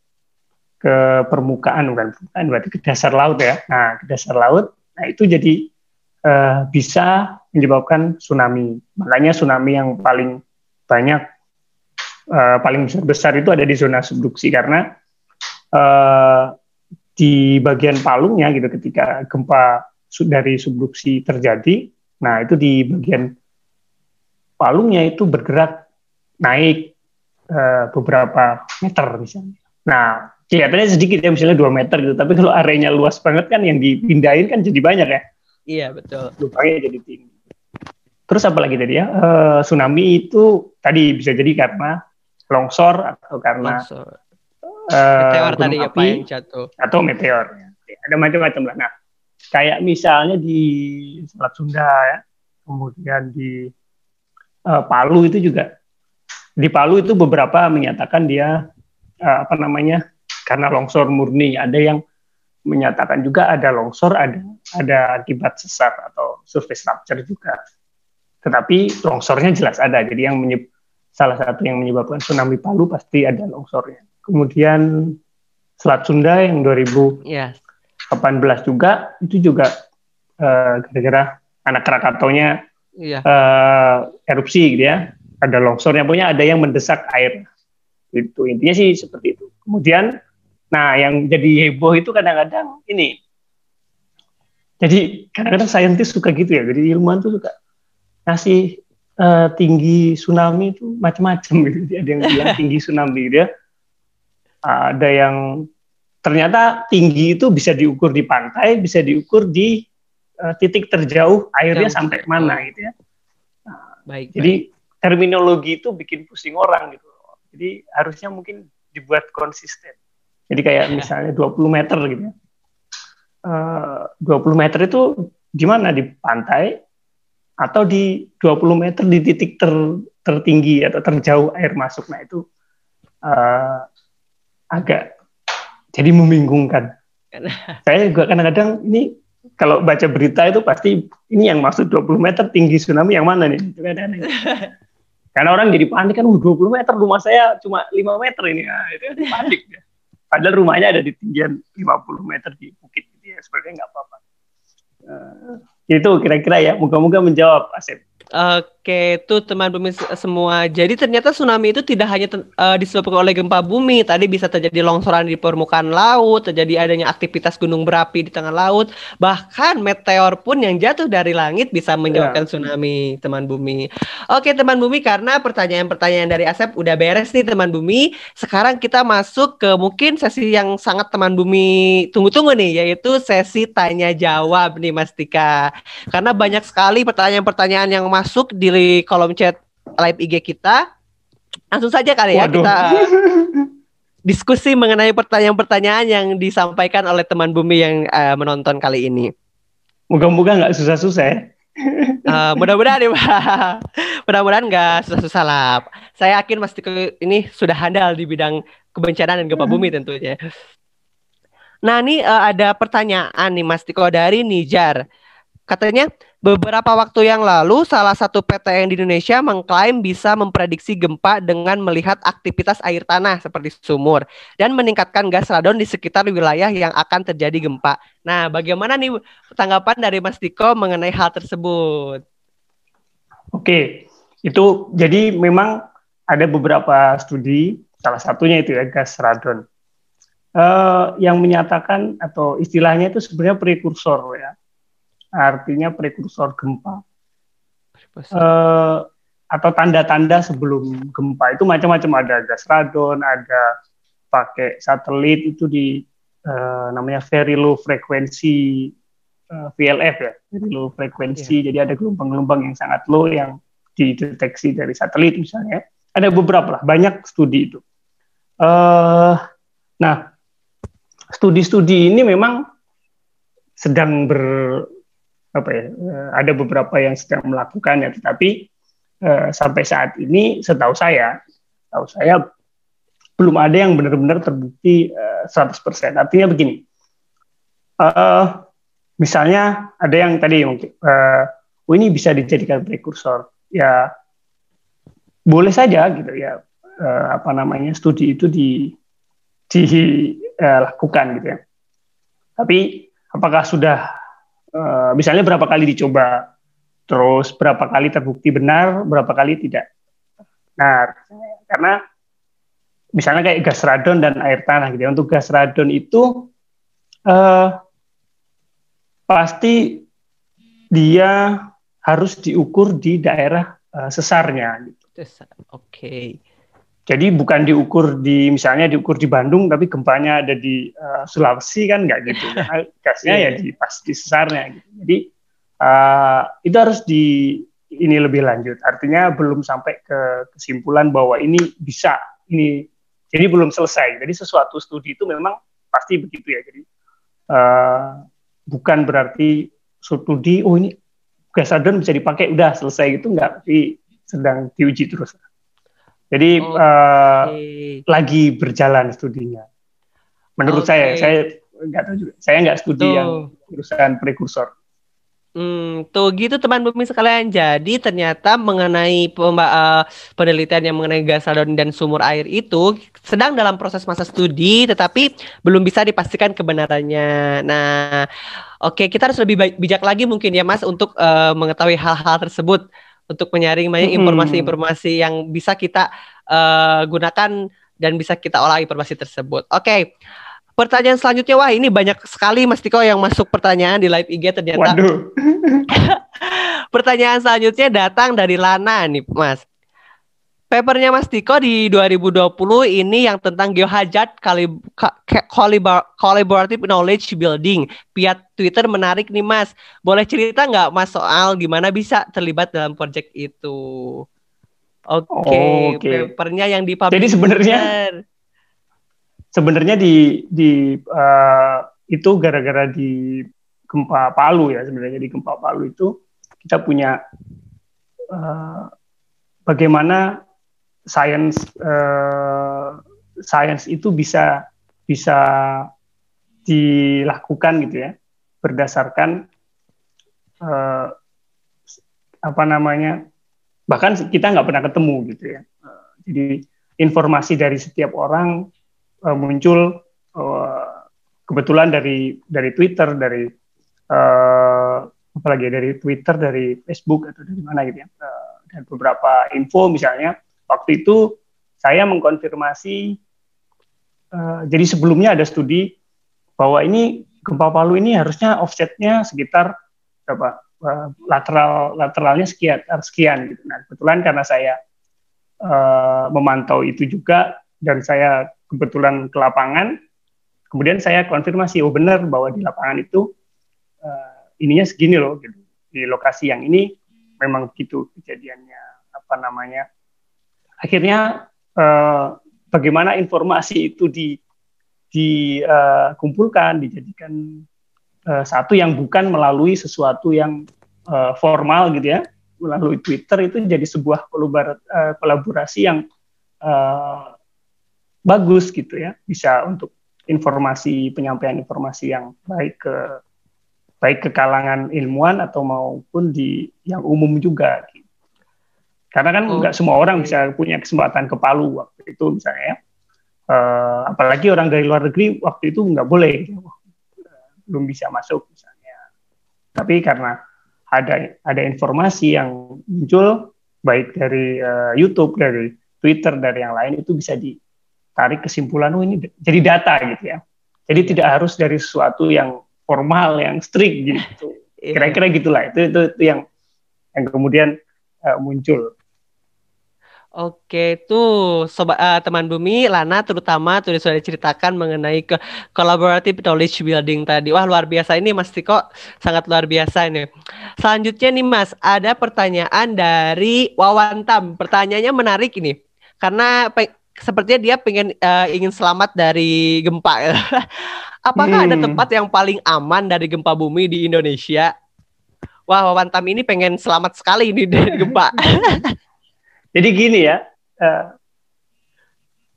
Speaker 3: ke permukaan bukan permukaan berarti ke dasar laut ya. Nah ke dasar laut, nah itu jadi eh, bisa menyebabkan tsunami. Makanya tsunami yang paling banyak eh, paling besar besar itu ada di zona subduksi karena eh, di bagian palungnya gitu ketika gempa dari subduksi terjadi, nah itu di bagian palungnya itu bergerak naik eh, beberapa meter misalnya. Nah kelihatannya sedikit ya misalnya 2 meter gitu, tapi kalau areanya luas banget kan yang dipindahin kan jadi banyak ya,
Speaker 2: iya betul.
Speaker 3: lubangnya jadi tinggi. Terus apa lagi tadi ya? Eh, tsunami itu tadi bisa jadi karena longsor atau karena
Speaker 2: Longsor.
Speaker 3: Eh,
Speaker 2: Meteor tadi ya
Speaker 3: api
Speaker 2: Pak yang jatuh.
Speaker 3: atau meteor. Ada macam-macam lah. Nah, kayak misalnya di Selat Sunda ya, kemudian di eh, Palu itu juga di Palu itu beberapa menyatakan dia eh, apa namanya karena longsor murni. Ada yang menyatakan juga ada longsor, ada ada akibat sesar atau surface rupture juga. Tetapi longsornya jelas ada. Jadi yang salah satu yang menyebabkan tsunami Palu pasti ada longsornya. Kemudian Selat Sunda yang 2018
Speaker 2: Iya.
Speaker 3: juga itu juga eh, gara-gara anak Krakataunya
Speaker 2: Iya.
Speaker 3: eh, erupsi gitu ya. Ada longsornya punya ada yang mendesak air. Itu intinya sih seperti itu. Kemudian nah yang jadi heboh itu kadang-kadang ini. Jadi kadang-kadang saintis suka gitu ya. Jadi ilmuwan tuh suka ngasih eh, tinggi tsunami itu macam-macam gitu. Ada yang bilang tinggi tsunami gitu ya. Ada yang ternyata tinggi itu bisa diukur di pantai, bisa diukur di eh, titik terjauh airnya
Speaker 2: Jauh.
Speaker 3: sampai mana gitu ya.
Speaker 2: Baik.
Speaker 3: Jadi terminologi itu bikin pusing orang gitu. Jadi harusnya mungkin dibuat konsisten. Jadi kayak misalnya 20 meter gitu ya. Eh, 20 meter itu di mana di pantai atau di 20 meter di titik ter- tertinggi atau terjauh air masuk. Nah itu eh, agak jadi membingungkan. Saya juga kadang-kadang ini kalau baca berita itu pasti ini yang maksud 20 meter tinggi tsunami yang mana nih? Karena orang jadi panik kan, "Uh, 20 meter rumah saya cuma 5 meter ini. Nah, itu panik. Padahal rumahnya ada di tinggian 50 meter di bukit gitu ya, sebenarnya nggak apa-apa. Eh, Itu kira-kira ya, moga-moga menjawab Asep.
Speaker 2: Oke, itu teman bumi semua. Jadi ternyata tsunami itu tidak hanya uh, disebabkan oleh gempa bumi, tadi bisa terjadi longsoran di permukaan laut, terjadi adanya aktivitas gunung berapi di tengah laut, bahkan meteor pun yang jatuh dari langit bisa menyebabkan yeah. tsunami, teman bumi. Oke, teman bumi, karena pertanyaan-pertanyaan dari Asep udah beres nih, teman bumi. Sekarang kita masuk ke mungkin sesi yang sangat teman bumi tunggu-tunggu nih, yaitu sesi tanya jawab nih, Mas Tika. Karena banyak sekali pertanyaan-pertanyaan yang masuk di kolom chat live IG kita. Langsung saja kali ya Waduh. kita diskusi mengenai pertanyaan-pertanyaan yang disampaikan oleh teman bumi yang uh, menonton kali ini.
Speaker 3: Moga-moga nggak susah-susah ya.
Speaker 2: Uh, mudah-mudahan ya Pak. Mudah-mudahan nggak susah-susah lah. Saya yakin Mas Tiko ini sudah handal di bidang kebencanaan dan gempa bumi tentunya. Nah ini uh, ada pertanyaan nih Mas Tiko dari Nijar. Katanya beberapa waktu yang lalu salah satu PTN di Indonesia mengklaim bisa memprediksi gempa dengan melihat aktivitas air tanah seperti sumur dan meningkatkan gas radon di sekitar wilayah yang akan terjadi gempa. Nah, bagaimana nih tanggapan dari Mas Diko mengenai hal tersebut?
Speaker 3: Oke, itu jadi memang ada beberapa studi, salah satunya itu ya gas radon, uh, yang menyatakan atau istilahnya itu sebenarnya prekursor ya artinya prekursor gempa. Uh, atau tanda-tanda sebelum gempa itu macam-macam ada gas radon, ada pakai satelit itu di uh, namanya very low frequency uh, eh, VLF ya, very low frequency. Yeah. Jadi ada gelombang-gelombang yang sangat low yang dideteksi dari satelit misalnya. Ada beberapa lah, banyak studi itu. Uh, nah, studi-studi ini memang sedang ber, apa ya eh, ada beberapa yang sedang melakukannya tetapi uh, sampai saat ini setahu saya setahu saya belum ada yang benar-benar terbukti uh, 100% artinya begini uh, misalnya ada yang tadi mungkin uh, oh ini bisa dijadikan prekursor. Ya boleh saja gitu ya uh, apa namanya studi itu di dilakukan uh, gitu ya. Tapi apakah sudah uh, misalnya berapa kali dicoba, terus berapa kali terbukti benar, berapa kali tidak benar. Karena misalnya kayak gas radon dan air tanah gitu ya. Untuk gas radon itu uh, pasti dia harus diukur di daerah uh, sesarnya. Gitu.
Speaker 2: Oke. Okay.
Speaker 3: Jadi bukan diukur di misalnya diukur di Bandung tapi gempanya ada di uh, Sulawesi kan nggak gitu. Nah, gasnya yeah. ya iya. di pas di sesarnya gitu. Jadi uh, itu harus di ini lebih lanjut. Artinya belum sampai ke kesimpulan bahwa ini bisa ini jadi belum selesai. Jadi sesuatu studi itu memang pasti begitu ya. Jadi uh, bukan berarti studi oh ini gas bisa dipakai udah selesai gitu nggak tapi sedang diuji terus. Jadi okay. uh, lagi berjalan studinya. Menurut okay. saya, saya nggak tahu juga. Saya nggak studi tuh. yang urusan prekursor.
Speaker 2: Hmm, tuh gitu teman bumi sekalian. Jadi ternyata mengenai uh, penelitian yang mengenai gas radon dan sumur air itu sedang dalam proses masa studi, tetapi belum bisa dipastikan kebenarannya. Nah, oke okay, kita harus lebih bijak lagi mungkin ya Mas untuk uh, mengetahui hal-hal tersebut untuk menyaring banyak informasi-informasi yang bisa kita uh, gunakan dan bisa kita olah informasi tersebut. Oke. Okay. Pertanyaan selanjutnya, wah ini banyak sekali Mas Tiko yang masuk pertanyaan di live IG ternyata. Waduh. pertanyaan selanjutnya datang dari Lana nih, Mas. Papernya Mas Tiko di 2020 ini yang tentang geohazard collaborative knowledge building. Via Twitter menarik nih Mas. Boleh cerita nggak Mas soal gimana bisa terlibat dalam project itu? Oke, okay. oh, okay. papernya yang di
Speaker 3: Jadi sebenarnya sebenarnya di di uh, itu gara-gara di gempa Palu ya sebenarnya di gempa Palu itu kita punya uh, bagaimana sains uh, sains itu bisa bisa dilakukan gitu ya berdasarkan uh, apa namanya bahkan kita nggak pernah ketemu gitu ya uh, jadi informasi dari setiap orang uh, muncul uh, kebetulan dari dari Twitter dari uh, apalagi dari Twitter, dari Facebook atau dari mana gitu ya. Uh, dan beberapa info misalnya waktu itu saya mengkonfirmasi uh, jadi sebelumnya ada studi bahwa ini gempa Palu ini harusnya offsetnya sekitar berapa uh, lateral lateralnya sekian sekian gitu. Nah kebetulan karena saya uh, memantau itu juga dan saya kebetulan ke lapangan, kemudian saya konfirmasi oh benar bahwa di lapangan itu uh, ininya segini loh gitu. di lokasi yang ini memang begitu kejadiannya apa namanya akhirnya uh, bagaimana informasi itu di dikumpulkan uh, dijadikan uh, satu yang bukan melalui sesuatu yang uh, formal gitu ya melalui Twitter itu jadi sebuah kolaborasi yang uh, bagus gitu ya bisa untuk informasi penyampaian informasi yang baik ke baik ke kalangan ilmuwan atau maupun di yang umum juga. Gitu. Karena kan nggak oh. semua orang bisa punya kesempatan ke Palu waktu itu misalnya ya. Uh, apalagi orang dari luar negeri waktu itu nggak boleh, belum bisa masuk misalnya. Tapi karena ada ada informasi yang muncul baik dari uh, YouTube, dari Twitter, dari yang lain itu bisa ditarik kesimpulan, oh ini jadi data gitu ya. Jadi tidak harus dari sesuatu yang formal yang strict gitu iya. kira-kira gitulah itu itu, itu yang yang kemudian uh, muncul
Speaker 2: Oke, tuh sobat uh, teman bumi, Lana terutama tuh sudah diceritakan mengenai ke collaborative knowledge building tadi. Wah luar biasa ini Mas Tiko, sangat luar biasa ini. Selanjutnya nih Mas, ada pertanyaan dari Wawan Tam. Pertanyaannya menarik ini, karena sepertinya dia pengen uh, ingin selamat dari gempa. Apakah hmm. ada tempat yang paling aman dari gempa bumi di Indonesia? Wah, Wantam ini pengen selamat sekali ini dari gempa.
Speaker 3: jadi gini ya, uh,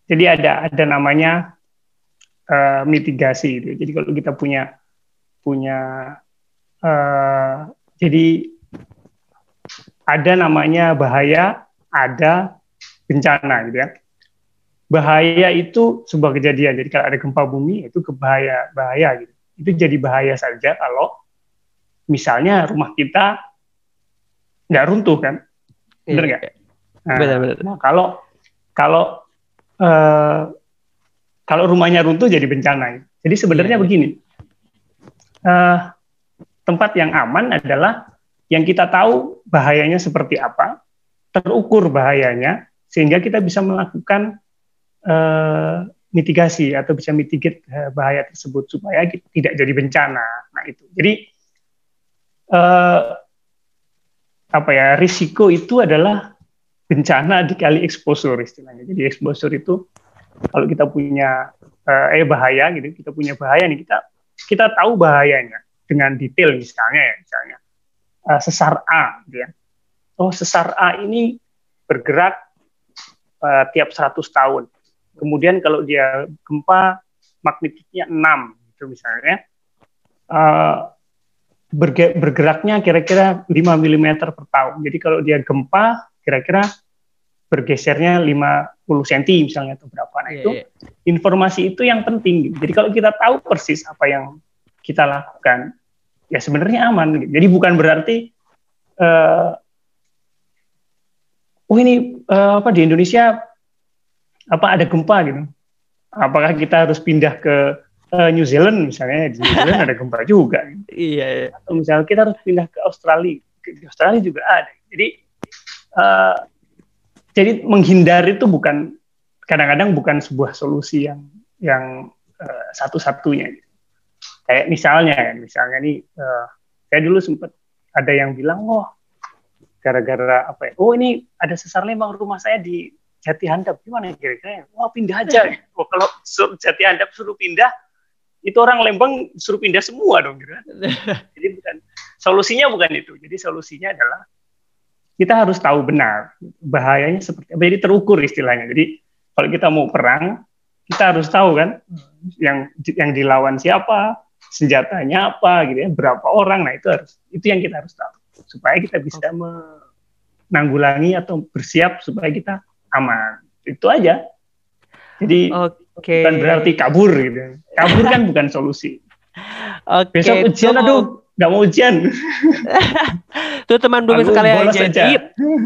Speaker 3: jadi ada ada namanya uh, mitigasi. Gitu. Jadi kalau kita punya punya uh, jadi ada namanya bahaya, ada bencana gitu ya bahaya itu sebuah kejadian. Jadi kalau ada gempa bumi itu kebahaya bahaya gitu. Itu jadi bahaya saja kalau misalnya rumah kita nggak runtuh kan, benar nggak? Iya. Nah, benar, benar. Nah, kalau kalau uh, kalau rumahnya runtuh jadi bencana. Jadi sebenarnya iya. begini, uh, tempat yang aman adalah yang kita tahu bahayanya seperti apa, terukur bahayanya, sehingga kita bisa melakukan uh, mitigasi atau bisa mitigate uh, bahaya tersebut supaya tidak jadi bencana. Nah itu. Jadi uh, apa ya risiko itu adalah bencana dikali exposure istilahnya. Jadi exposure itu kalau kita punya uh, eh bahaya gitu, kita punya bahaya nih kita kita tahu bahayanya dengan detail misalnya ya misalnya uh, sesar A gitu ya. Oh sesar A ini bergerak uh, tiap 100 tahun kemudian kalau dia gempa magnitudnya 6 gitu misalnya uh, bergeraknya kira-kira 5 mm per tahun. Jadi kalau dia gempa kira-kira bergesernya 50 cm misalnya atau berapa. Nah, yeah, itu yeah. informasi itu yang penting. Jadi kalau kita tahu persis apa yang kita lakukan, ya sebenarnya aman. Jadi bukan berarti uh, oh ini uh, apa di Indonesia apa ada gempa gitu. Apakah kita harus pindah ke uh, New Zealand misalnya di New Zealand ada gempa juga. Gitu.
Speaker 2: Iya, iya.
Speaker 3: Atau misalnya kita harus pindah ke Australia. Di Australia juga ada. Jadi uh, jadi menghindar itu bukan kadang-kadang bukan sebuah solusi yang yang uh, satu-satunya. Gitu. Kayak misalnya ya, misalnya nih uh, saya dulu sempat ada yang bilang, oh gara-gara apa ya? Oh ini ada sesar lembang rumah saya di Jati Handap gimana kira-kira? Wah pindah aja. Wah, kalau Jati Handap suruh pindah, itu orang Lembang suruh pindah semua dong. Gitu. Kan? Jadi bukan solusinya bukan itu. Jadi solusinya adalah kita harus tahu benar bahayanya seperti apa. Jadi terukur istilahnya. Jadi kalau kita mau perang, kita harus tahu kan yang yang dilawan siapa, senjatanya apa, gitu ya, berapa orang. Nah itu harus itu yang kita harus tahu supaya kita bisa menanggulangi atau bersiap supaya kita aman. Itu aja. Jadi okay. bukan berarti kabur gitu. Kabur kan bukan solusi. Okay, Besok ujian aduh nggak mau ujian.
Speaker 2: Tuh teman bumi sekalian jadi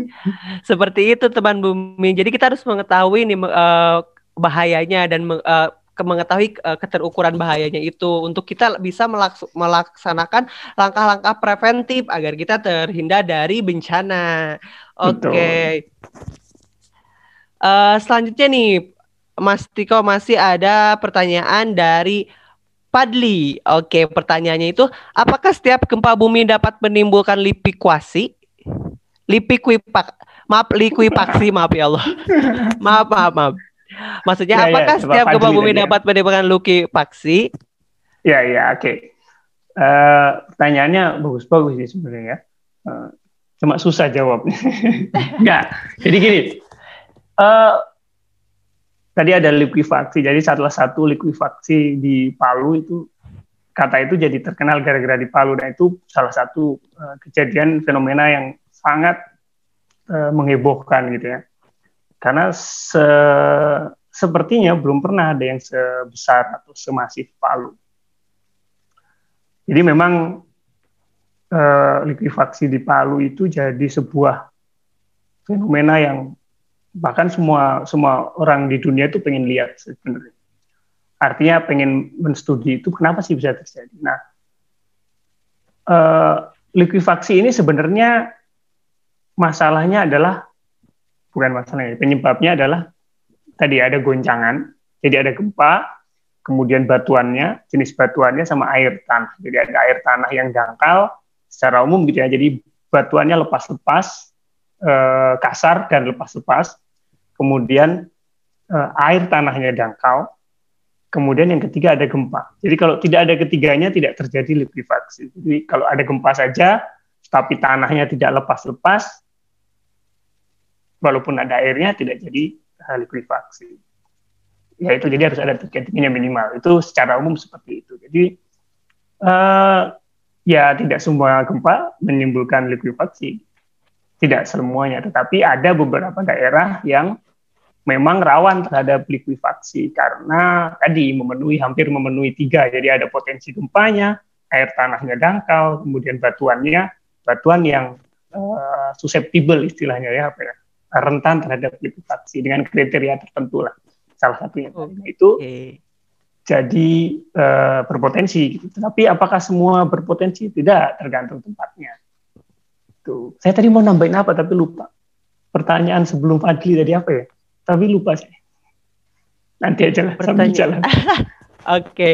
Speaker 2: seperti itu teman bumi. Jadi kita harus mengetahui nih uh, bahayanya dan uh, mengetahui uh, keterukuran bahayanya itu untuk kita bisa melaks melaksanakan langkah-langkah preventif agar kita terhindar dari bencana. Oke. Okay. Uh, selanjutnya nih Mas Tiko masih ada pertanyaan dari Padli. Oke, pertanyaannya itu apakah setiap gempa bumi dapat menimbulkan likuasi? Likuipak maaf likuipaksi maaf ya Allah. maaf maaf maaf. Maksudnya ya, ya apakah ya, setiap gempa bumi ya. dapat menimbulkan likuifaksi?
Speaker 3: Ya ya oke. Okay. Uh, eh, pertanyaannya bagus-bagus sih sebenarnya ya. Uh, cuma susah jawabnya. Enggak. Jadi gini. Uh, tadi ada likuifaksi. Jadi salah satu likuifaksi di Palu itu kata itu jadi terkenal gara-gara di Palu dan itu salah satu uh, kejadian fenomena yang sangat uh, menghebohkan gitu ya. Karena se sepertinya belum pernah ada yang sebesar atau semasif Palu. Jadi memang uh, likuifaksi di Palu itu jadi sebuah fenomena yang bahkan semua semua orang di dunia itu pengen lihat sebenarnya. Artinya pengen menstudi itu kenapa sih bisa terjadi? Nah uh, likuifaksi ini sebenarnya masalahnya adalah bukan masalahnya penyebabnya adalah tadi ada goncangan jadi ada gempa kemudian batuannya jenis batuannya sama air tanah. Jadi ada air tanah yang dangkal secara umum gitu ya. Jadi batuannya lepas-lepas eh, kasar dan lepas-lepas kemudian uh, air tanahnya dangkal, kemudian yang ketiga ada gempa. Jadi kalau tidak ada ketiganya tidak terjadi likuifaksi. Jadi kalau ada gempa saja, tapi tanahnya tidak lepas-lepas, walaupun ada airnya tidak jadi likuifaksi. Ya itu jadi harus ada tiga-tiganya minimal. Itu secara umum seperti itu. Jadi uh, ya tidak semua gempa menimbulkan likuifaksi. Tidak semuanya, tetapi ada beberapa daerah yang memang rawan terhadap likuifaksi karena tadi memenuhi hampir memenuhi tiga. Jadi ada potensi gempanya air tanahnya dangkal kemudian batuannya batuan yang uh, susceptible istilahnya ya apa ya rentan terhadap likuifaksi dengan kriteria tertentu lah salah satunya. Okay. itu jadi uh, berpotensi gitu. tapi apakah semua berpotensi? Tidak tergantung tempatnya. Tuh. Saya tadi mau nambahin apa tapi lupa. Pertanyaan sebelum Fadli tadi apa ya tapi lupa sih. Nanti aja lah sambil jalan.
Speaker 2: Oke, okay.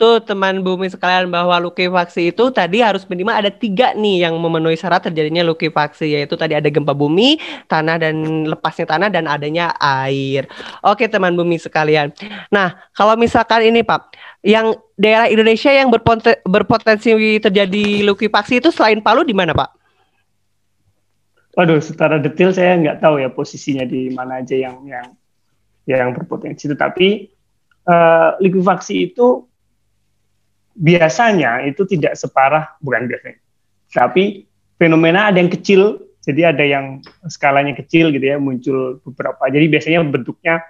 Speaker 2: tuh teman bumi sekalian bahwa likuifaksi itu tadi harus minimal ada tiga nih yang memenuhi syarat terjadinya likuifaksi yaitu tadi ada gempa bumi, tanah dan lepasnya tanah dan adanya air. Oke teman bumi sekalian. Nah kalau misalkan ini Pak, yang daerah Indonesia yang berpotensi, terjadi likuifaksi itu selain Palu di mana Pak?
Speaker 3: Waduh, secara detail saya nggak tahu ya posisinya di mana aja yang yang yang berpotensi. Tetapi uh, likuifaksi itu biasanya itu tidak separah, bukan biasanya, tapi fenomena ada yang kecil, jadi ada yang skalanya kecil gitu ya, muncul beberapa. Jadi biasanya bentuknya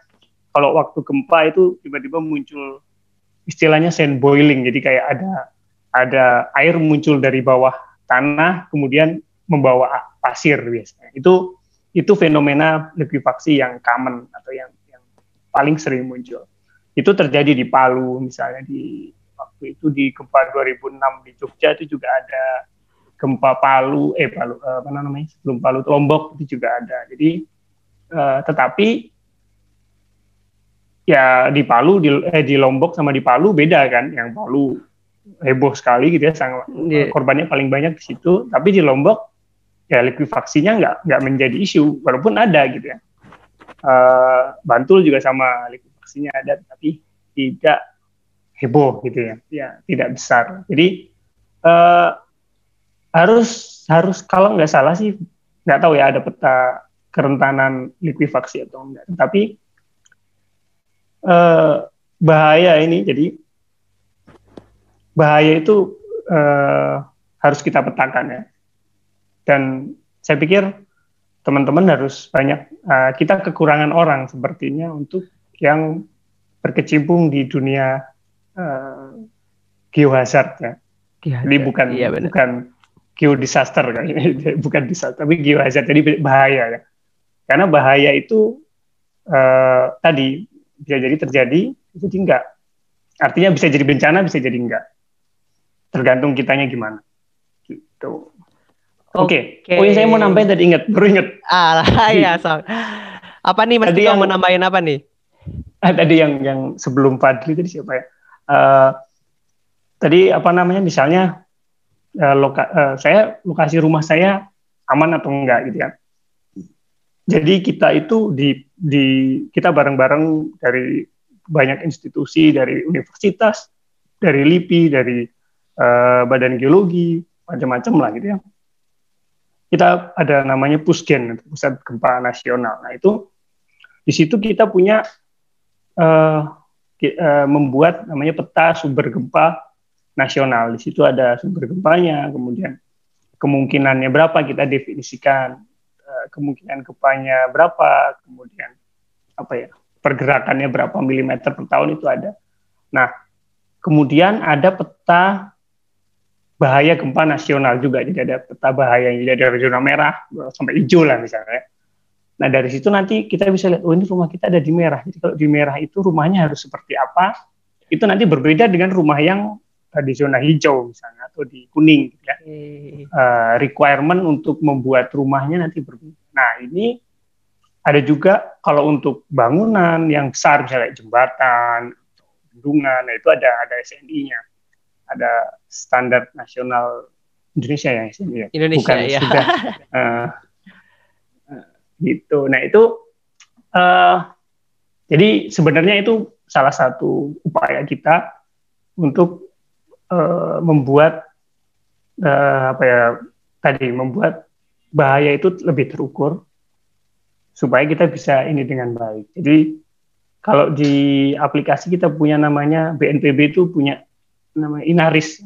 Speaker 3: kalau waktu gempa itu tiba-tiba muncul istilahnya sand boiling, jadi kayak ada ada air muncul dari bawah tanah, kemudian membawa pasir biasanya. Itu itu fenomena likuifaksi yang common atau yang yang paling sering muncul. Itu terjadi di Palu misalnya di waktu itu di gempa 2006 di Jogja itu juga ada gempa Palu eh Palu eh, apa namanya sebelum Palu Lombok itu juga ada. Jadi uh, tetapi ya di Palu di eh, di Lombok sama di Palu beda kan. Yang Palu heboh sekali gitu ya sangat yeah. korbannya paling banyak di situ. Tapi di Lombok ya likuifaksinya nggak nggak menjadi isu walaupun ada gitu ya. Uh, Bantul juga sama likuifaksinya ada tapi tidak heboh gitu ya. Ya tidak besar. Jadi uh, harus harus kalau nggak salah sih nggak tahu ya ada peta kerentanan likuifaksi atau enggak tapi uh, bahaya ini jadi bahaya itu uh, harus kita petakan ya dan saya pikir teman-teman harus banyak uh, kita kekurangan orang sepertinya untuk yang berkecimpung di dunia uh, geohazard ya. Jadi bukan iya, bukan geodisaster kan ini bukan disaster tapi geohazard jadi bahaya ya. Karena bahaya itu uh, tadi bisa jadi terjadi, jadi enggak. Artinya bisa jadi bencana, bisa jadi enggak. Tergantung kitanya gimana. Gitu. Oke. Okay. Okay. Oh iya saya mau nambahin tadi ingat, baru ingat.
Speaker 2: Ah, ya, so. Apa nih Mas tadi yang, mau nambahin apa nih?
Speaker 3: Ah, tadi yang yang sebelum Fadli tadi siapa ya? Uh, tadi apa namanya misalnya uh, loka, uh, saya lokasi rumah saya aman atau enggak gitu ya. Jadi kita itu di di kita bareng-bareng dari banyak institusi, dari universitas, dari LIPI, dari uh, Badan Geologi, macam-macam lah gitu ya. Kita ada namanya Pusgen, Pusat Gempa Nasional. Nah itu di situ kita punya uh, uh, membuat namanya peta sumber gempa nasional. Di situ ada sumber gempanya, kemudian kemungkinannya berapa kita definisikan, uh, kemungkinan gempanya berapa, kemudian apa ya pergerakannya berapa milimeter per tahun itu ada. Nah, kemudian ada peta bahaya gempa nasional juga, jadi ada peta bahaya, jadi ada zona merah sampai hijau lah misalnya. Nah dari situ nanti kita bisa lihat, oh ini rumah kita ada di merah. Jadi kalau di merah itu rumahnya harus seperti apa? Itu nanti berbeda dengan rumah yang di zona hijau misalnya atau di kuning. Gitu ya. Uh, requirement untuk membuat rumahnya nanti berbeda. Nah ini ada juga kalau untuk bangunan yang besar misalnya jembatan, bendungan, nah itu ada ada SNI-nya, ada standar nasional Indonesia ya ya.
Speaker 2: Indonesia Bukan ya. Sudah, uh,
Speaker 3: gitu. Nah itu uh, jadi sebenarnya itu salah satu upaya kita untuk uh, membuat uh, apa ya tadi membuat bahaya itu lebih terukur supaya kita bisa ini dengan baik. Jadi kalau di aplikasi kita punya namanya BNPB itu punya namanya Inaris.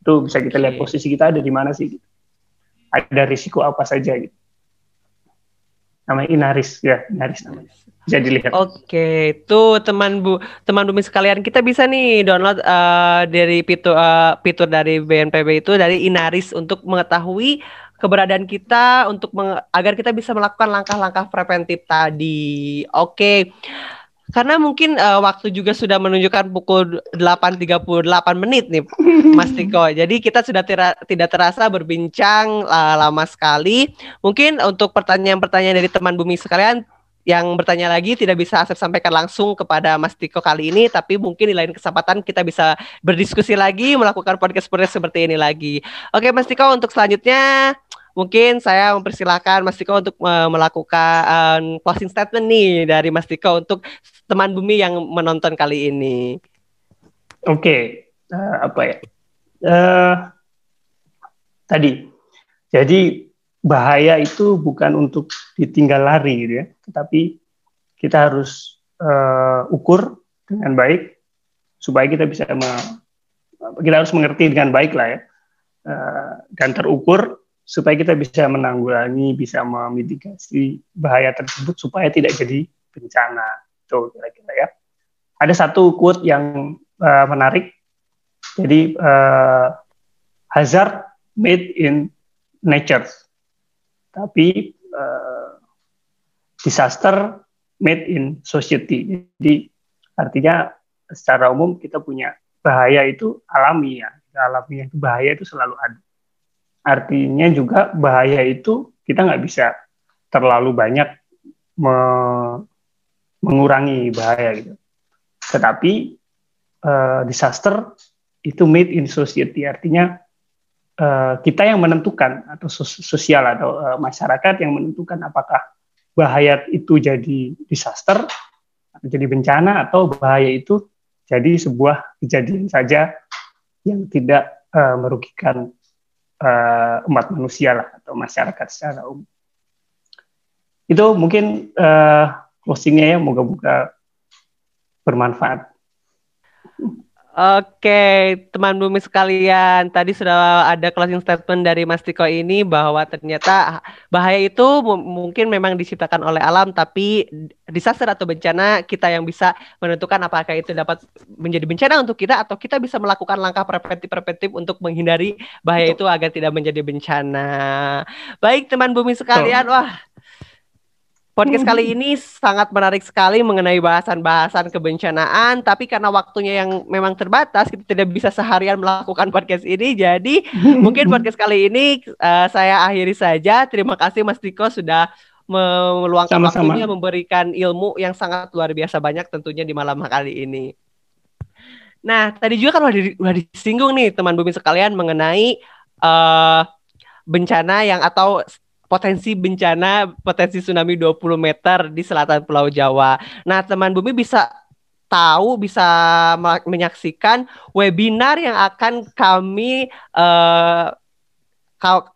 Speaker 3: Itu bisa kita lihat posisi kita ada di mana sih. Ada risiko apa saja gitu namanya Inaris ya Inaris namanya bisa dilihat.
Speaker 2: Oke, itu teman bu teman bumi sekalian kita bisa nih download uh, dari fitur uh, fitur dari BNPB itu dari Inaris untuk mengetahui keberadaan kita untuk agar kita bisa melakukan langkah-langkah preventif tadi. Oke. Karena mungkin uh, waktu juga sudah menunjukkan pukul 8.38 menit nih Mas Tiko. Jadi kita sudah tira, tidak terasa berbincang uh, lama sekali. Mungkin untuk pertanyaan-pertanyaan dari teman bumi sekalian yang bertanya lagi tidak bisa Asep sampaikan langsung kepada Mas Tiko kali ini, tapi mungkin di lain kesempatan kita bisa berdiskusi lagi, melakukan podcast seperti ini lagi. Oke Mas Tiko, untuk selanjutnya mungkin saya mempersilahkan Mas Tiko untuk uh, melakukan closing statement nih dari Mas Tiko untuk teman bumi yang menonton kali ini.
Speaker 3: Oke, okay. uh, eh, apa ya? Uh, tadi, jadi bahaya itu bukan untuk ditinggal lari gitu ya, tetapi kita harus uh, ukur dengan baik supaya kita bisa kita harus mengerti dengan baik lah ya uh, dan terukur supaya kita bisa menanggulangi, bisa memitigasi bahaya tersebut supaya tidak jadi bencana. Itu kira-kira ya. Ada satu quote yang uh, menarik. Jadi uh, hazard made in nature, tapi uh, disaster made in society. Jadi artinya secara umum kita punya bahaya itu alami ya. Alami itu bahaya itu selalu ada Artinya juga bahaya itu kita nggak bisa terlalu banyak me mengurangi bahaya gitu. Tetapi uh, disaster itu made in society artinya uh, kita yang menentukan atau sosial atau uh, masyarakat yang menentukan apakah bahaya itu jadi disaster jadi bencana atau bahaya itu jadi sebuah kejadian saja yang tidak uh, merugikan uh, umat manusia lah atau masyarakat secara umum. Itu mungkin uh, closingnya ya, moga-moga bermanfaat.
Speaker 2: Oke, teman bumi sekalian, tadi sudah ada closing statement dari Mas Tiko ini bahwa ternyata bahaya itu mungkin memang diciptakan oleh alam, tapi disaster atau bencana kita yang bisa menentukan apakah itu dapat menjadi bencana untuk kita atau kita bisa melakukan langkah preventif-preventif untuk menghindari bahaya itu agar tidak menjadi bencana. Baik, teman bumi sekalian, wah Podcast kali ini sangat menarik sekali mengenai bahasan-bahasan kebencanaan, tapi karena waktunya yang memang terbatas, kita tidak bisa seharian melakukan podcast ini. Jadi mungkin podcast kali ini uh, saya akhiri saja. Terima kasih Mas Tiko sudah meluangkan Sama-sama. waktunya memberikan ilmu yang sangat luar biasa banyak tentunya di malam kali ini. Nah, tadi juga kan udah, udah disinggung nih teman bumi sekalian mengenai uh, bencana yang atau potensi bencana, potensi tsunami 20 meter di selatan Pulau Jawa. Nah, teman bumi bisa tahu, bisa menyaksikan webinar yang akan kami uh,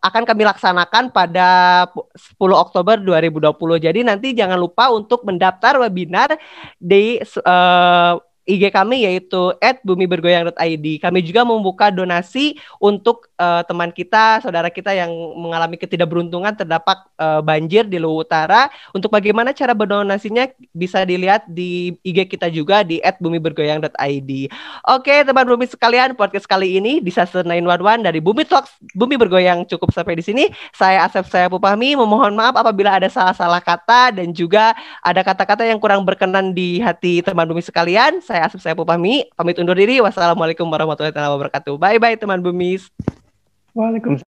Speaker 2: akan kami laksanakan pada 10 Oktober 2020. Jadi nanti jangan lupa untuk mendaftar webinar di uh, IG kami yaitu @bumibergoyang.id. Kami juga membuka donasi untuk uh, teman kita, saudara kita yang mengalami ketidakberuntungan terdapat uh, banjir di Luwu Utara. Untuk bagaimana cara berdonasinya bisa dilihat di IG kita juga di @bumibergoyang.id. Oke, teman Bumi sekalian, podcast kali ini di Disaster 911 dari Bumi Talks Bumi Bergoyang cukup sampai di sini. Saya Asep saya Pupahmi memohon maaf apabila ada salah-salah kata dan juga ada kata-kata yang kurang berkenan di hati teman Bumi sekalian. Saya Asep saya Pupami, pamit undur diri. Wassalamualaikum warahmatullahi wabarakatuh. Bye bye teman Bumis.
Speaker 3: Waalaikumsalam.